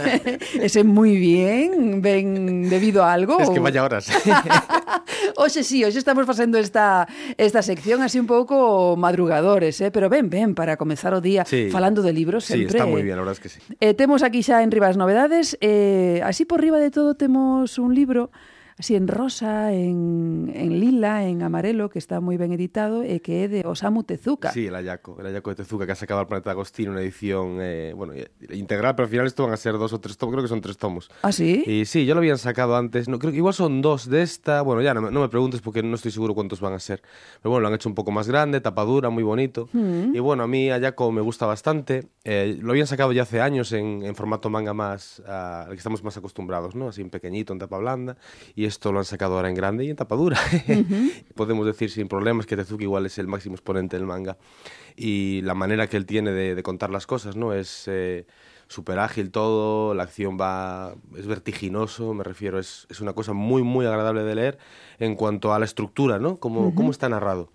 ese muy bien, ven debido a algo? Es que vaya horas. Hoxe sí, hoxe estamos facendo esta, esta sección así un pouco madrugadores, eh? pero ben, ben, para comezar o día Sí. falando de libros Sí, sempre. está muy bien, la verdad es que sí. Eh, temos aquí xa en riba as novedades eh, Así por riba de todo temos un libro Así en rosa, en, en lila, en amarelo Que está moi ben editado E que é de Osamu Tezuka Sí, el Ayaco, el Ayaco de Tezuka que ha sacado al Planeta Agostino una edición, eh, bueno, eh, integral, pero al final esto van a ser dos o tres tomos, creo que son tres tomos. ¿Ah, sí? Y sí, ya lo habían sacado antes, no, creo que igual son dos de esta, bueno, ya no, me- no me preguntes porque no estoy seguro cuántos van a ser, pero bueno, lo han hecho un poco más grande, tapadura, muy bonito. Mm. Y bueno, a mí Ayako me gusta bastante, eh, lo habían sacado ya hace años en, en formato manga más, ah, al que estamos más acostumbrados, ¿no? Así en pequeñito, en tapa blanda, y esto lo han sacado ahora en grande y en tapadura. Podemos decir sin problemas que Tezuka igual es el máximo exponente del manga. Y la manera que él tiene de, de contar las cosas, ¿no? Es eh, súper ágil todo, la acción va, es vertiginoso, me refiero, es, es una cosa muy, muy agradable de leer en cuanto a la estructura, ¿no? Cómo, cómo está narrado.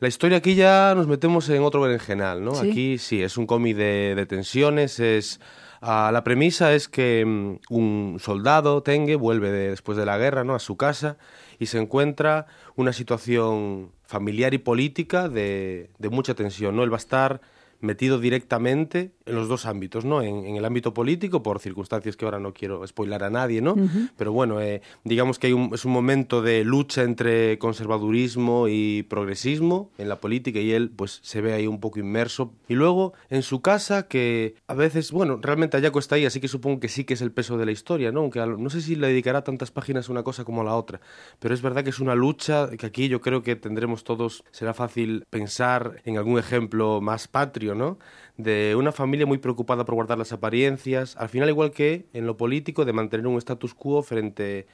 La historia aquí ya nos metemos en otro berenjenal, ¿no? Sí. Aquí sí, es un cómic de, de tensiones, es... ah, la premisa es que mm, un soldado, Tengue, vuelve de- después de la guerra ¿no? a su casa y se encuentra una situación familiar y política de, de mucha tensión. ¿no? Él va a estar metido directamente en los dos ámbitos, ¿no? En, en el ámbito político, por circunstancias que ahora no quiero spoilar a nadie, ¿no? Pero bueno, eh, digamos que hay un, es un momento de lucha entre conservadurismo y progresismo en la política y él pues se ve ahí un poco inmerso. Y luego en su casa que a veces, bueno, realmente Ayako está ahí, así que supongo que sí que es el peso de la historia, ¿no? Aunque lo- no sé si le dedicará tantas páginas a una cosa como a la otra, pero es verdad que es una lucha que aquí yo creo que tendremos todos, será fácil pensar en algún ejemplo más patrio, ¿no? De una familia muy preocupada por guardar las apariencias, al final igual que en lo político, de mantener un status quo frente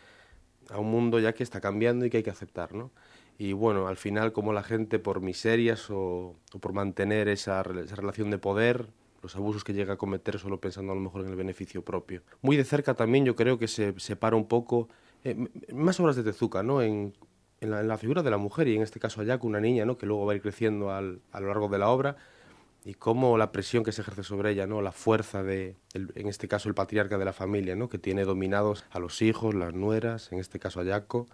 a un mundo ya que está cambiando y que hay que aceptar, ¿no? Y bueno, al final como la gente por miserias o, por mantener esa, esa relación de poder, los abusos que llega a cometer solo pensando a lo mejor en el beneficio propio. Muy de cerca también yo creo que se separa un poco, eh, más obras de Tezuka, ¿no? En, en la figura de la mujer y en este caso Ayako, una niña, ¿no? Que luego va a ir creciendo al- a lo largo de la obra y cómo la presión que se ejerce sobre ella, ¿no? La fuerza de, en este caso, el patriarca de la familia, ¿no? Que tiene dominados a los hijos, las nueras, en este caso a Yako.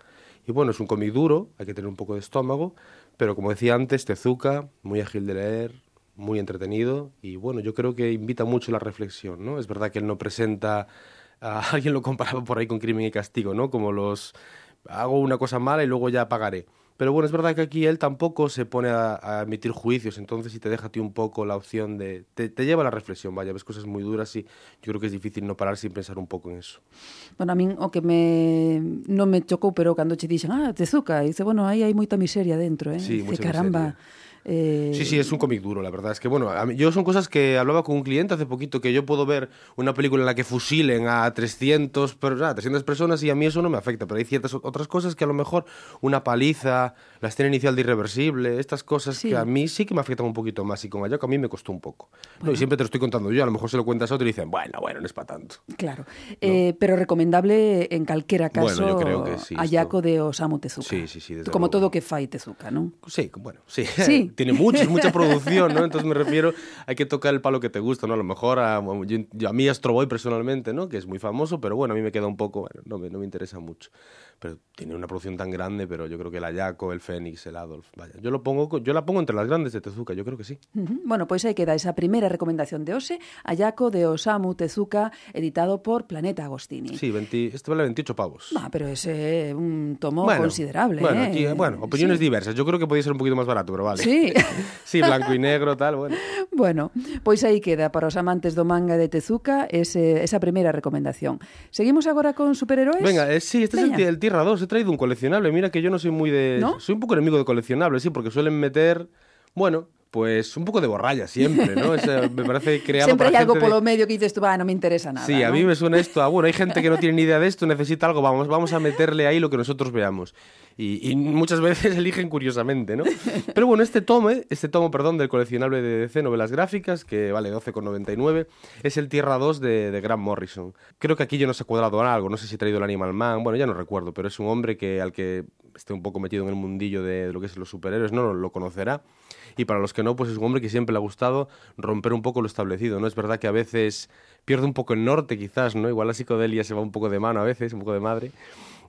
Y bueno, es un cómic duro, hay que tener un poco de estómago, pero como decía antes, Tezuka, muy ágil de leer, muy entretenido y bueno, yo creo que invita mucho la reflexión, ¿no? Es verdad que él no presenta, a alguien lo comparaba por ahí con Crimen y Castigo, ¿no? Como los, hago una cosa mala y luego ya pagaré. Pero bueno, es verdad que aquí él tampoco se pone a, a emitir juicios, entonces si te deja a ti un poco la opción de... Te, te, lleva a la reflexión, vaya, ves cosas muy duras y yo creo que es difícil no parar sin pensar un poco en eso. Bueno, a min o que me non me chocou, pero cando che dixen, ah, Tezuka, dice, bueno, aí hai moita miseria dentro, eh? Sí, dice, caramba. Miseria. Eh, Sí, sí, es un cómic duro, la verdad. Es que, bueno, a mí- yo son cosas que hablaba con un cliente hace poquito, que yo puedo ver una película en la que fusilen a 300, per- ah, 300 personas y a mí eso no me afecta, pero hay ciertas otras cosas que a lo mejor una paliza, la escena inicial de Irreversible, estas cosas Sí. que a mí sí que me afectan un poquito más y con Ayako a mí me costó un poco. No, y siempre te lo estoy contando yo, a lo mejor se lo cuentas a otro y dicen, bueno, bueno, no es para tanto. Claro, eh, pero recomendable en calquera caso Bueno, yo creo que sí, Ayako de Osamu Tezuka. Sí, sí, sí, Como luego. todo que fai Tezuka, non? Sí, bueno, sí. Sí. Tiene muchos, mucha producción, ¿no? Entonces me refiero, hay que tocar el palo que te gusta, ¿no? A lo mejor a, yo- a mí Astro Boy personalmente, ¿no? Que es muy famoso, pero bueno, a mí me queda un poco, bueno, no me, no me interesa mucho. Pero tiene una producción tan grande, pero yo creo que el Ayako, el Fénix, el Adolf, vaya. Yo, lo pongo, yo la pongo entre las grandes de Tezuka, yo creo que sí. Bueno, pois aí queda esa primeira recomendación de hoxe, Ayako de Osamu Tezuka, editado por Planeta Agostini. Sí, 20, este vale 28 pavos. Ah, pero ese é un tomo considerable, bueno, eh? aquí, bueno, opiniones Sí. diversas. Yo creo que podía ser un poquito más barato, pero vale. Sí. sí, blanco y negro, tal, bueno. Bueno, pois aí queda para os amantes do manga de Tezuka ese, esa primeira recomendación. Seguimos agora con superheróis? Venga, eh, sí, este es el, el Tierra 2. He traído un coleccionable. Mira que yo no soy muy de. ¿No? Soy un poco enemigo de coleccionables, sí, porque suelen meter. Bueno, pues un poco de borralla siempre, ¿no? Es, me parece creado Sempre hai para algo de- polo medio que dices tú, ah, non me interesa nada. Sí, a ¿no? mí me suena esto. Ah, bueno, hay gente que no tiene ni idea de esto, necesita algo, vamos, vamos a meterle ahí lo que nosotros veamos. Y, y muchas veces eligen curiosamente, ¿no? Pero bueno, este tomo, este tomo, perdón, del coleccionable de DC Novelas Gráficas, que vale 12,99, es el Tierra 2 de, de Grant Morrison. Creo que aquí yo no se ha cuadrado algo, no sé si he traído el Animal Man, bueno, ya no recuerdo, pero es un hombre que al que esté un poco metido en el mundillo de, lo que es los superhéroes, no lo conocerá. Y para los que no, pues es un hombre que siempre le ha gustado romper un poco lo establecido, ¿no? Es verdad que a veces pierde un poco el norte, quizás, ¿no? Igual la psicodelia se va un poco de mano a veces, un poco de madre.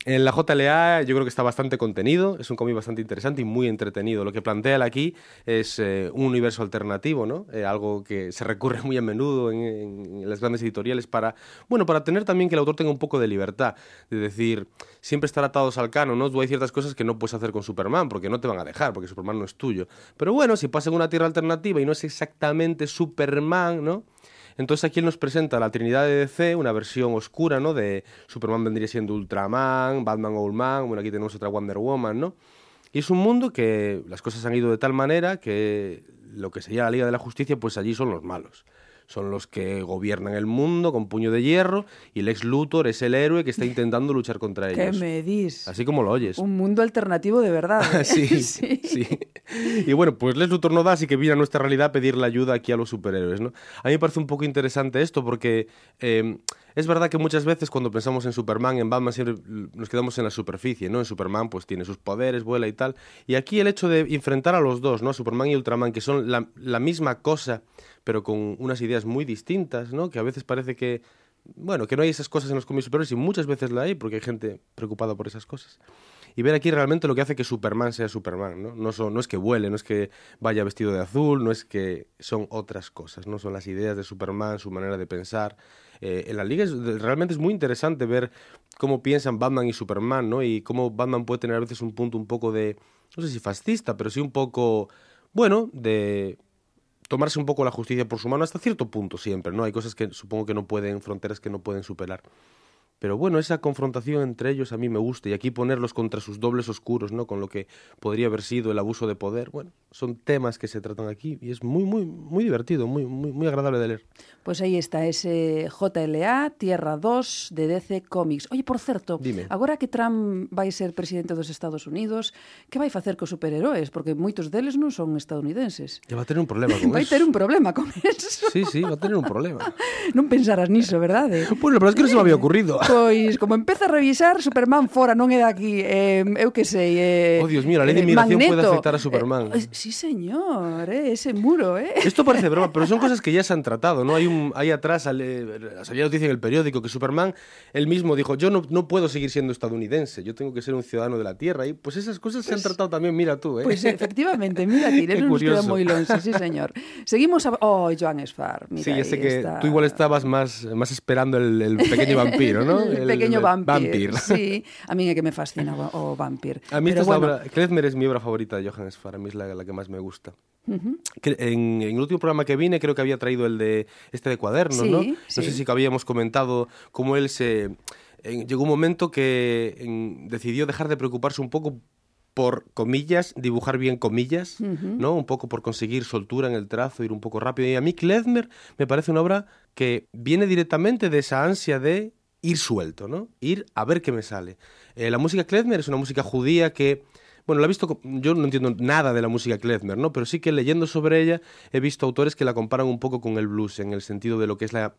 En la JLA yo creo que está bastante contenido, es un cómic bastante interesante y muy entretenido. Lo que plantea él aquí es eh, un universo alternativo, ¿no? Eh, algo que se recurre muy a menudo en, las grandes editoriales para, bueno, para tener también que el autor tenga un poco de libertad, de decir, siempre estar atados al canon, ¿no? Tú hay ciertas cosas que no puedes hacer con Superman porque no te van a dejar, porque Superman no es tuyo. Pero bueno, si pasa en una tierra alternativa y no es exactamente Superman, ¿no? Entonces aquí él nos presenta la Trinidad de DC, una versión oscura, ¿no? De Superman vendría siendo Ultraman, Batman Old Man, bueno, aquí tenemos otra Wonder Woman, ¿no? Y es un mundo que las cosas han ido de tal manera que lo que sería la Liga de la Justicia, pues allí son los malos. Son los que gobiernan el mundo con puño de hierro y Lex Luthor es el héroe que está intentando luchar contra ¿Qué ellos. me dis? Así como lo oyes. Un mundo alternativo de verdad. ¿eh? sí, sí, Y bueno, pues Lex Luthor no da, así que viene a nuestra realidad a pedirle ayuda aquí a los superhéroes, ¿no? A mí me parece un poco interesante esto porque eh, es verdad que muchas veces cuando pensamos en Superman, en Batman, siempre nos quedamos en la superficie, ¿no? En Superman pues tiene sus poderes, vuela y tal. Y aquí el hecho de enfrentar a los dos, ¿no? Superman y Ultraman, que son la, la misma cosa, pero con unas ideas muy distintas, ¿no? Que a veces parece que bueno, que no hay esas cosas en los cómics superiores y muchas veces la hay porque hay gente preocupada por esas cosas. Y ver aquí realmente lo que hace que Superman sea Superman, ¿no? No, es que vuele, no es que vaya vestido de azul, no es que son otras cosas, no son las ideas de Superman, su manera de pensar. Eh, en la liga es- realmente es muy interesante ver cómo piensan Batman y Superman, ¿no? Y cómo Batman puede tener a veces un punto un poco de, no sé si fascista, pero sí un poco, bueno, de tomarse un poco la justicia por su mano hasta cierto punto siempre, ¿no? Hay cosas que supongo que no pueden, fronteras que no pueden superar. Pero bueno, esa confrontación entre ellos a mí me gusta y aquí ponerlos contra sus dobles oscuros, ¿no? Con lo que podría haber sido el abuso de poder, bueno, son temas que se tratan aquí y es muy, muy, muy divertido, muy, muy, muy agradable de leer. Pois aí está ese JLA Tierra 2 de DC Comics. Oye, por certo, Dime. agora que Trump vai ser presidente dos Estados Unidos, que vai facer cos superheróis? Porque moitos deles non son estadounidenses. Ya va a tener un problema con Vai eso. ter un problema con eso. Sí, sí, va a tener un problema. Non pensarás niso, verdade? Bueno, pero es que no se me había ocurrido. Pois, como empeza a revisar, Superman fora, non é daqui, eh, eu que sei... Eh, Oh, Dios mío, la ley de eh, inmigración puede Magneto. afectar a Superman. Eh, sí, señor, eh, ese muro, eh. Esto parece broma, pero son cosas que ya se han tratado, ¿no? Hay un ahí atrás sale, salía noticia en el periódico que Superman él mismo dijo, yo no, no puedo seguir siendo estadounidense, yo tengo que ser un ciudadano de la Tierra. Y pues esas cosas se han tratado también, mira tú, ¿eh? Pois efectivamente, mira, Tireno nos queda moi longe, sí, señor. Seguimos a... Oh, Joan Esfar, mira, sí, ya sé que está. tú igual estabas más, más esperando el, el pequeño vampiro, ¿no? El pequeño vampir. vampir. Sí, a mí é que me fascina o, vampir. A mí esta es bueno, obra, Klezmer es mi obra favorita de Johann Sfar, a mí es la, la que más me gusta. Que En, en el último programa que vine creo que había traído el de este de cuadernos, Sí, ¿no? sí. No sé si que habíamos comentado cómo él se... en- llegó un momento que en- decidió dejar de preocuparse un poco por comillas, dibujar bien comillas. ¿no? Un poco por conseguir soltura en el trazo, ir un poco rápido. Y a mí Klezmer me parece una obra que viene directamente de esa ansia de ir suelto, ¿no? Ir a ver qué me sale. Eh, la música Klezmer es una música judía que bueno, la he visto, yo no entiendo nada de la música Klezmer, ¿no? Pero sí que leyendo sobre ella he visto autores que la comparan un poco con el blues, en el sentido de lo que es la,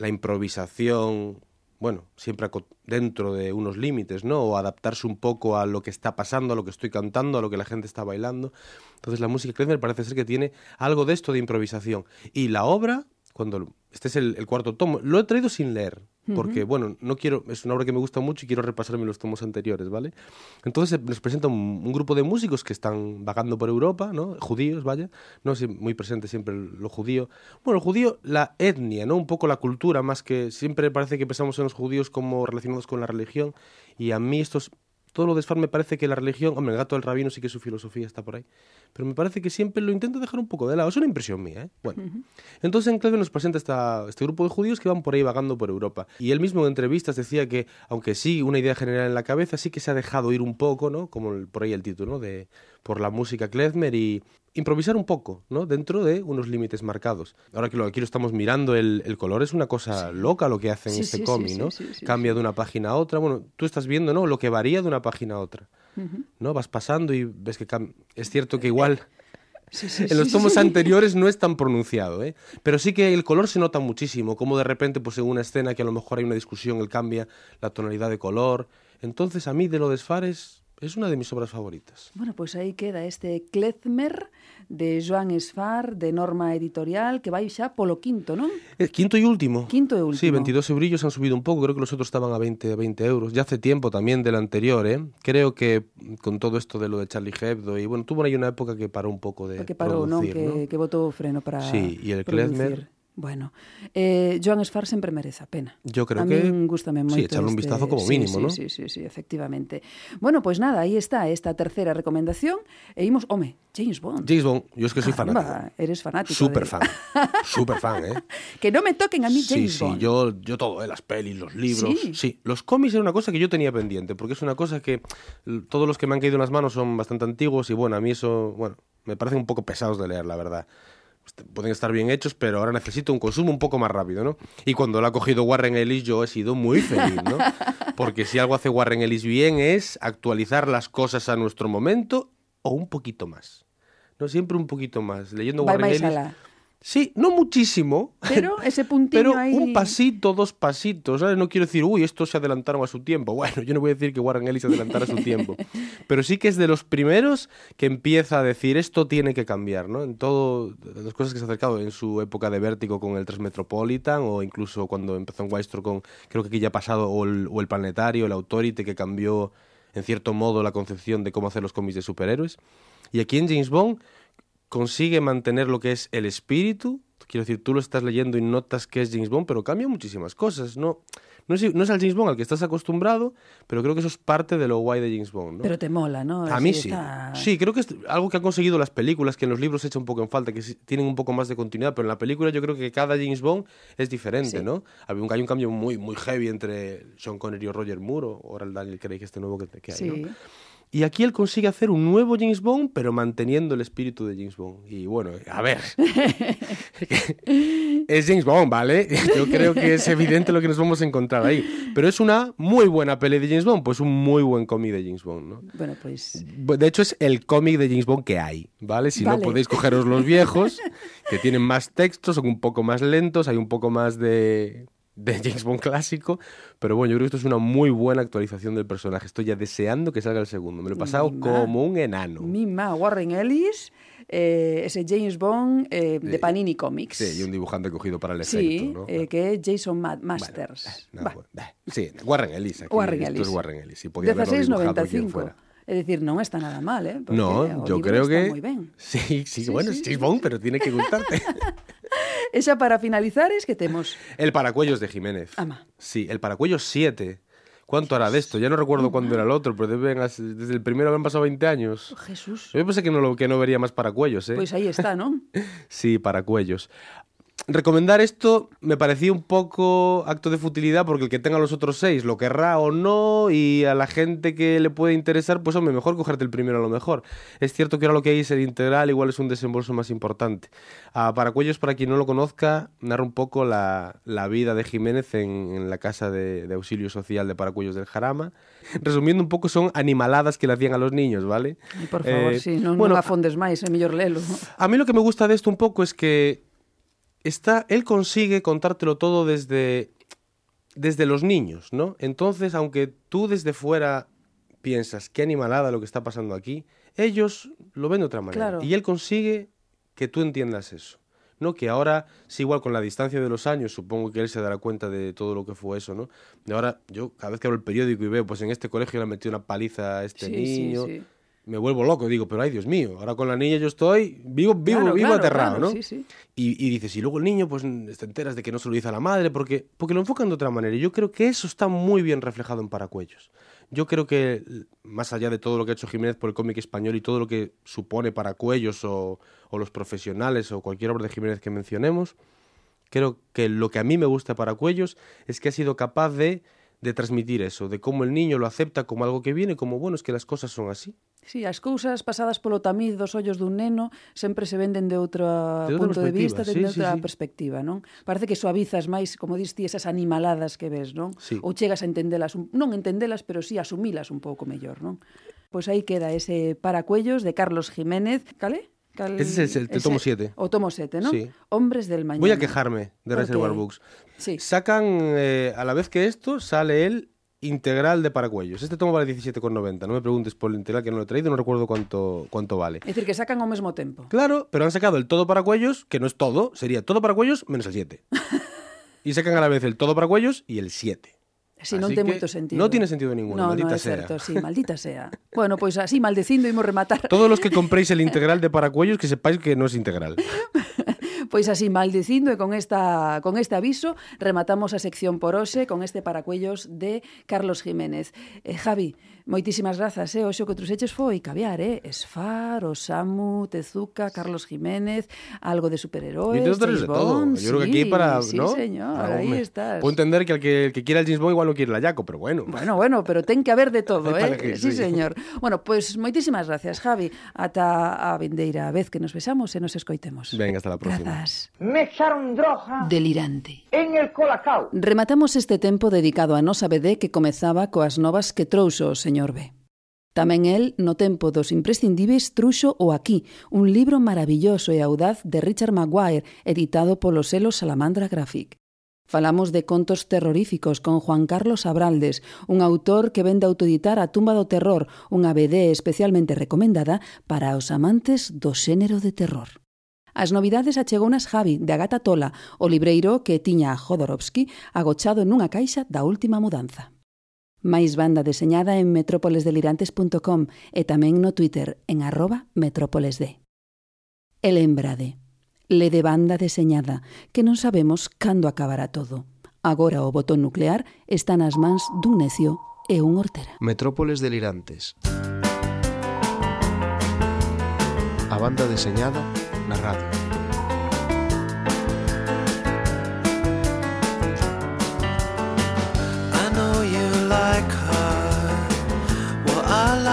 improvisación, bueno, siempre dentro de unos límites, ¿no? O adaptarse un poco a lo que está pasando, a lo que estoy cantando, a lo que la gente está bailando. Entonces la música Klezmer parece ser que tiene algo de esto de improvisación. Y la obra, cuando este es el cuarto tomo, lo he traído sin leer, porque, bueno, no quiero, es una obra que me gusta mucho y quiero repasarme los tomos anteriores, ¿vale? Entonces nos presenta un, un grupo de músicos que están vagando por Europa, ¿no? Judíos, vaya, no sé, muy presente siempre lo judío. Bueno, el judío, la etnia, ¿no? Un poco la cultura, más que siempre parece que pensamos en los judíos como relacionados con la religión, y a mí estos todo lo de Sfar me parece que la religión, hombre, el gato del rabino sí que su filosofía está por ahí, pero me parece que siempre lo intenta dejar un poco de lado. Es una impresión mía, ¿eh? Bueno. Entonces en Kleve nos presenta esta, este grupo de judíos que van por ahí vagando por Europa. Y él mismo en entrevistas decía que, aunque sí, una idea general en la cabeza, sí que se ha dejado ir un poco, ¿no? Como el- por ahí el título, ¿no? De por la música klezmer y improvisar un poco, ¿no? Dentro de unos límites marcados. Ahora que lo, aquí lo estamos mirando, el, el color es una cosa loca lo que hace en Sí, este sí, cómic, ¿no? Cambia de una página a otra. Bueno, tú estás viendo, ¿no? Lo que varía de una página a otra. ¿No? Vas pasando y ves que es cierto que igual Sí, sí, en los tomos anteriores no es tan pronunciado, ¿eh? Pero sí que el color se nota muchísimo, como de repente, pues en una escena que a lo mejor hay una discusión, él cambia la tonalidad de color. Entonces, a mí de lo de Sfares es una de mis obras favoritas. Bueno, pues aí queda este Klezmer de Joan Esfar, de Norma Editorial, que vai xa polo quinto, non? Eh, quinto y último. Quinto e último. Sí, 22 eurillos han subido un poco, creo que los otros estaban a 20, a 20 euros. Ya hace tiempo también del anterior, ¿eh? Creo que con todo esto de lo de Charlie Hebdo, y bueno, tuvo ahí una época que paró un poco de parou, non? producir, Que, ¿no? que botou o freno para Sí, y el. Klezmer. Bueno, eh, Joan Esfar sempre merece a pena. Yo creo a que- min gústame sí, moito echarle un este- vistazo como sí, mínimo, sí, ¿no? Sí, sí, sí, efectivamente. Bueno, pues nada, aí está esta terceira recomendación e imos, home, James Bond. James Bond, yo es que soy Caramba, fanático. eres fanático. Súper de- fan. Súper fan, ¿eh? que no me toquen a mí Sí, James sí, Bond. yo, yo todo, ¿eh? las pelis, los libros. Sí. Sí. los cómics era una cosa que yo tenía pendiente, porque es una cosa que todos los que me han caído en las manos son bastante antiguos y bueno, a mí eso, bueno, me parecen un poco pesados de leer, la verdad. Est- Pueden estar bien hechos, pero ahora necesito un consumo un poco más rápido, ¿no? Y cuando lo ha cogido Warren Ellis, yo he sido muy feliz, ¿no? Porque si algo hace Warren Ellis bien es actualizar las cosas a nuestro momento o un poquito más. No siempre un poquito más. Leyendo Warren Ellis. Sí, no muchísimo, Pero ese puntiño pero un pasito, dos pasitos, ¿sabes? No quiero decir, uy, estos se adelantaron a su tiempo. Bueno, yo no voy a decir que Warren Ellis se adelantara a su tiempo. Pero sí que es de los primeros que empieza a decir, esto tiene que cambiar, ¿no? En todo, las cosas que se ha acercado en su época de vértigo con el Transmetropolitan o incluso cuando empezó en Wystro con, creo que aquí ya ha pasado, o el, o el Planetario, el Authority, que cambió en cierto modo la concepción de cómo hacer los cómics de superhéroes. Y aquí en James Bond consigue mantener lo que es el espíritu. Quiero decir, tú lo estás leyendo y notas que es James Bond, pero cambia muchísimas cosas. No, no, es, no es al James Bond al que estás acostumbrado, pero creo que eso es parte de lo guay de James Bond. ¿no? Pero te mola, ¿no? A mí sí. está- Sí, creo que es algo que han conseguido las películas, que en los libros se echa un poco en falta, que tienen un poco más de continuidad, pero en la película yo creo que cada James Bond es diferente, Sí. ¿no? Hay un, hay un cambio muy, muy heavy entre Sean Connery y Roger Moore, o ahora el Daniel Craig, este nuevo que, que hay, Sí. ¿no? Y aquí él consigue hacer un nuevo James Bond, pero manteniendo el espíritu de James Bond. Y bueno, a ver. es James Bond, ¿vale? Yo creo que es evidente lo que nos vamos a encontrar ahí. Pero es una muy buena peli de James Bond, pues un muy buen cómic de James Bond, ¿no? Bueno, pues... De hecho, es el cómic de James Bond que hay, ¿vale? Si Vale. no, podéis cogeros los viejos, que tienen más textos, son un poco más lentos, hay un poco más de, de James Bond clásico, pero bueno, yo creo que esto es una muy buena actualización del personaje. Estoy ya deseando que salga el segundo. Me lo he pasado Mima. como un enano. Mima Warren Ellis, eh, ese James Bond eh, de Panini Comics. Sí, y un dibujante cogido para el Sí, efecto, ¿no? eh, que é Jason Ma- Masters. No, Va, bueno, bah, sí, Warren Ellis. Aquí, Warren esto Ellis. es Warren Ellis. Y podía haberlo dibujado quien 16.95. fuera. É dicir, non está nada mal, eh? Porque No, yo creo que... moi ben. Sí, sí, Sí, bueno, sí. es James Bond, pero tiene que gustarte. E xa para finalizar es que temos El paracuellos de Jiménez. Ama. Sí, el paracuellos 7. ¿Cuánto hará de esto? Ya no recuerdo cuándo era el otro, pero deben desde el primero habían pasado 20 años. Jesús. Yo pensé que no, lo, que no vería más paracuellos, ¿eh? Pois aí está, non? Sí, paracuellos. Recomendar esto me parecía un poco acto de futilidad porque el que tenga los otros seis lo querrá o no y a la gente que le puede interesar, pues hombre, mejor cogerte el primero a lo mejor. Es cierto que ahora lo que hay es el integral, igual es un desembolso más importante. A Paracuellos, para quien no lo conozca, narra un poco la, la vida de Jiménez en, en la casa de, de auxilio social de Paracuellos del Jarama. Resumiendo un poco, son animaladas que le hacían a los niños, ¿vale? Por favor, Eh, sí, bueno, non afondes máis, é mellor lelo. a mí lo que me gusta de esto un poco es que está, él consigue contártelo todo desde, desde los niños, ¿no? Entonces, aunque tú desde fuera piensas qué animalada lo que está pasando aquí, ellos lo ven de otra manera. Claro. Y él consigue que tú entiendas eso. ¿no? Que ahora, sí, igual con la distancia de los años, supongo que él se dará cuenta de todo lo que fue eso, ¿no? De ahora, yo cada vez que abro el periódico y veo, pues en este colegio le han metido una paliza a este Sí, sí, niño, sí. Me vuelvo loco, digo, pero ay Dios mío, ahora con la niña yo estoy vivo, vivo, Claro, vivo claro, aterrado, claro, ¿no? sí, sí. Y, y dices, y luego el niño, pues te enteras de que no se lo dice a la madre, porque, porque lo enfocan de otra manera. Y yo creo que eso está muy bien reflejado en Paracuellos. Yo creo que, más allá de todo lo que ha hecho Jiménez por el cómic español y todo lo que supone Paracuellos o, o los profesionales o cualquier obra de Jiménez que mencionemos, creo que lo que a mí me gusta de Paracuellos es que ha sido capaz de de transmitir eso, de cómo el niño lo acepta como algo que viene, como bueno, es que las cosas son así. Sí, as cousas pasadas polo tamiz dos ollos dun neno sempre se venden de outro de punto de vista, sí, de sí, outra sí. perspectiva, non? Parece que suavizas máis, como dis ti, esas animaladas que ves, non? Sí. Ou chegas a entendelas, non entendelas, pero sí asumilas un pouco mellor, non? Pois aí queda ese paracuellos de Carlos Jiménez, cale? Cal... Ese es el, el tomo 7. O tomo 7, non? Sí. Hombres del Mañana. Voy a quejarme de Reservoir Books. Sí. Sacan, eh, a la vez que esto, sale el integral de Paracuellos. Este tomo vale 17,90. No me preguntes por el integral que no lo he traído, no recuerdo cuánto, cuánto vale. É dicir, que sacan ao mesmo tempo. Claro, pero han sacado el todo para cuellos, que no es todo, sería todo para cuellos menos el 7. y sacan a la vez el todo para cuellos y el 7. Si non ten moito sentido. no tiene sentido ninguno, no, maldita no, é sea. certo, sí, maldita sea. Bueno, pois así maldecindo imos rematar. Todos los que compréis el integral de paracuellos, que sepáis que no es integral. Pois así maldicindo e con esta con este aviso rematamos a sección por con este paracuellos de Carlos Jiménez. Eh, Javi, Moitísimas grazas, eh? Oxo que truxeches foi caviar, eh? Esfar, Osamu, Tezuka, Carlos Jiménez, algo de superheróis, James Bond... De todo. Yo sí, creo que aquí para... Sí, ¿no? señor, para ahí un... estás. Puedo entender que el, que el que quiera el James Bond igual no quiere la Jaco, pero bueno. Bueno, bueno, pero ten que haber de todo, eh? Que, sí, sí, señor. Bueno, pois pues, moitísimas gracias, Javi. Ata a vindeira vez que nos besamos e nos escoitemos. Venga, hasta la próxima. Grazas. Me echaron droga. Delirante. En el colacao. Rematamos este tempo dedicado a nosa BD que comezaba coas novas que trouxo o señor señor B. Tamén el, no tempo dos imprescindíveis, truxo o Aquí, un libro maravilloso e audaz de Richard Maguire, editado polo selo Salamandra Graphic. Falamos de contos terroríficos con Juan Carlos Abraldes, un autor que vende autoeditar a Tumba do Terror, unha BD especialmente recomendada para os amantes do xénero de terror. As novidades achegounas Javi, de Agata Tola, o libreiro que tiña a Jodorowsky agochado nunha caixa da última mudanza. Máis banda deseñada en metrópolesdelirantes.com e tamén no Twitter en arroba metrópolesd. E lembrade, lede banda deseñada, que non sabemos cando acabará todo. Agora o botón nuclear está nas mans dun necio e un hortera. Metrópoles delirantes. A banda deseñada na radio.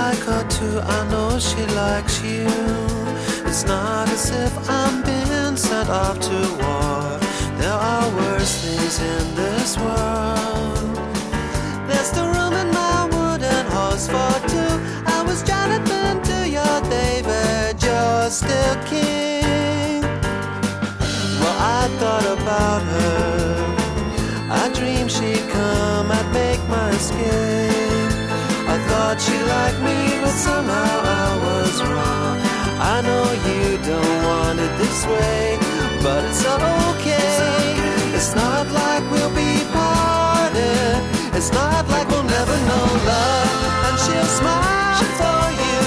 Like her too. I know she likes you. It's not as if I'm being sent off to war. There are worse things in this world. There's the room in my wooden horse for two. I was Jonathan to your David. You're still king. Well, I thought about her. I dreamed she'd come, I'd make my escape. Thought she liked me, but somehow I was wrong. I know you don't want it this way, but it's okay. It's not like we'll be parted. It's not like we'll never know love. And she'll smile for you.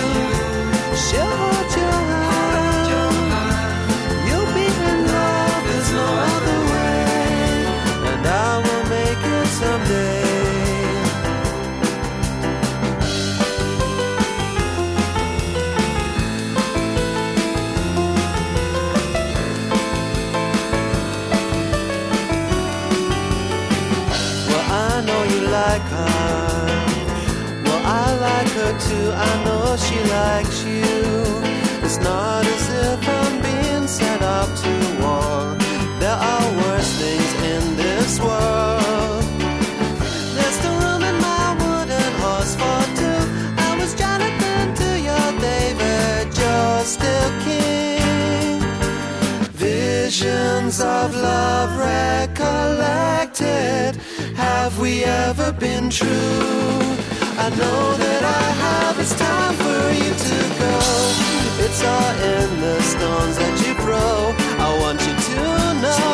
She'll recollected. Have we ever been true? I know that I have. It's time for you to go. It's all in the stones that you throw. I want you to know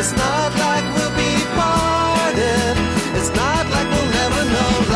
it's not like we'll be parted. It's not like we'll never know.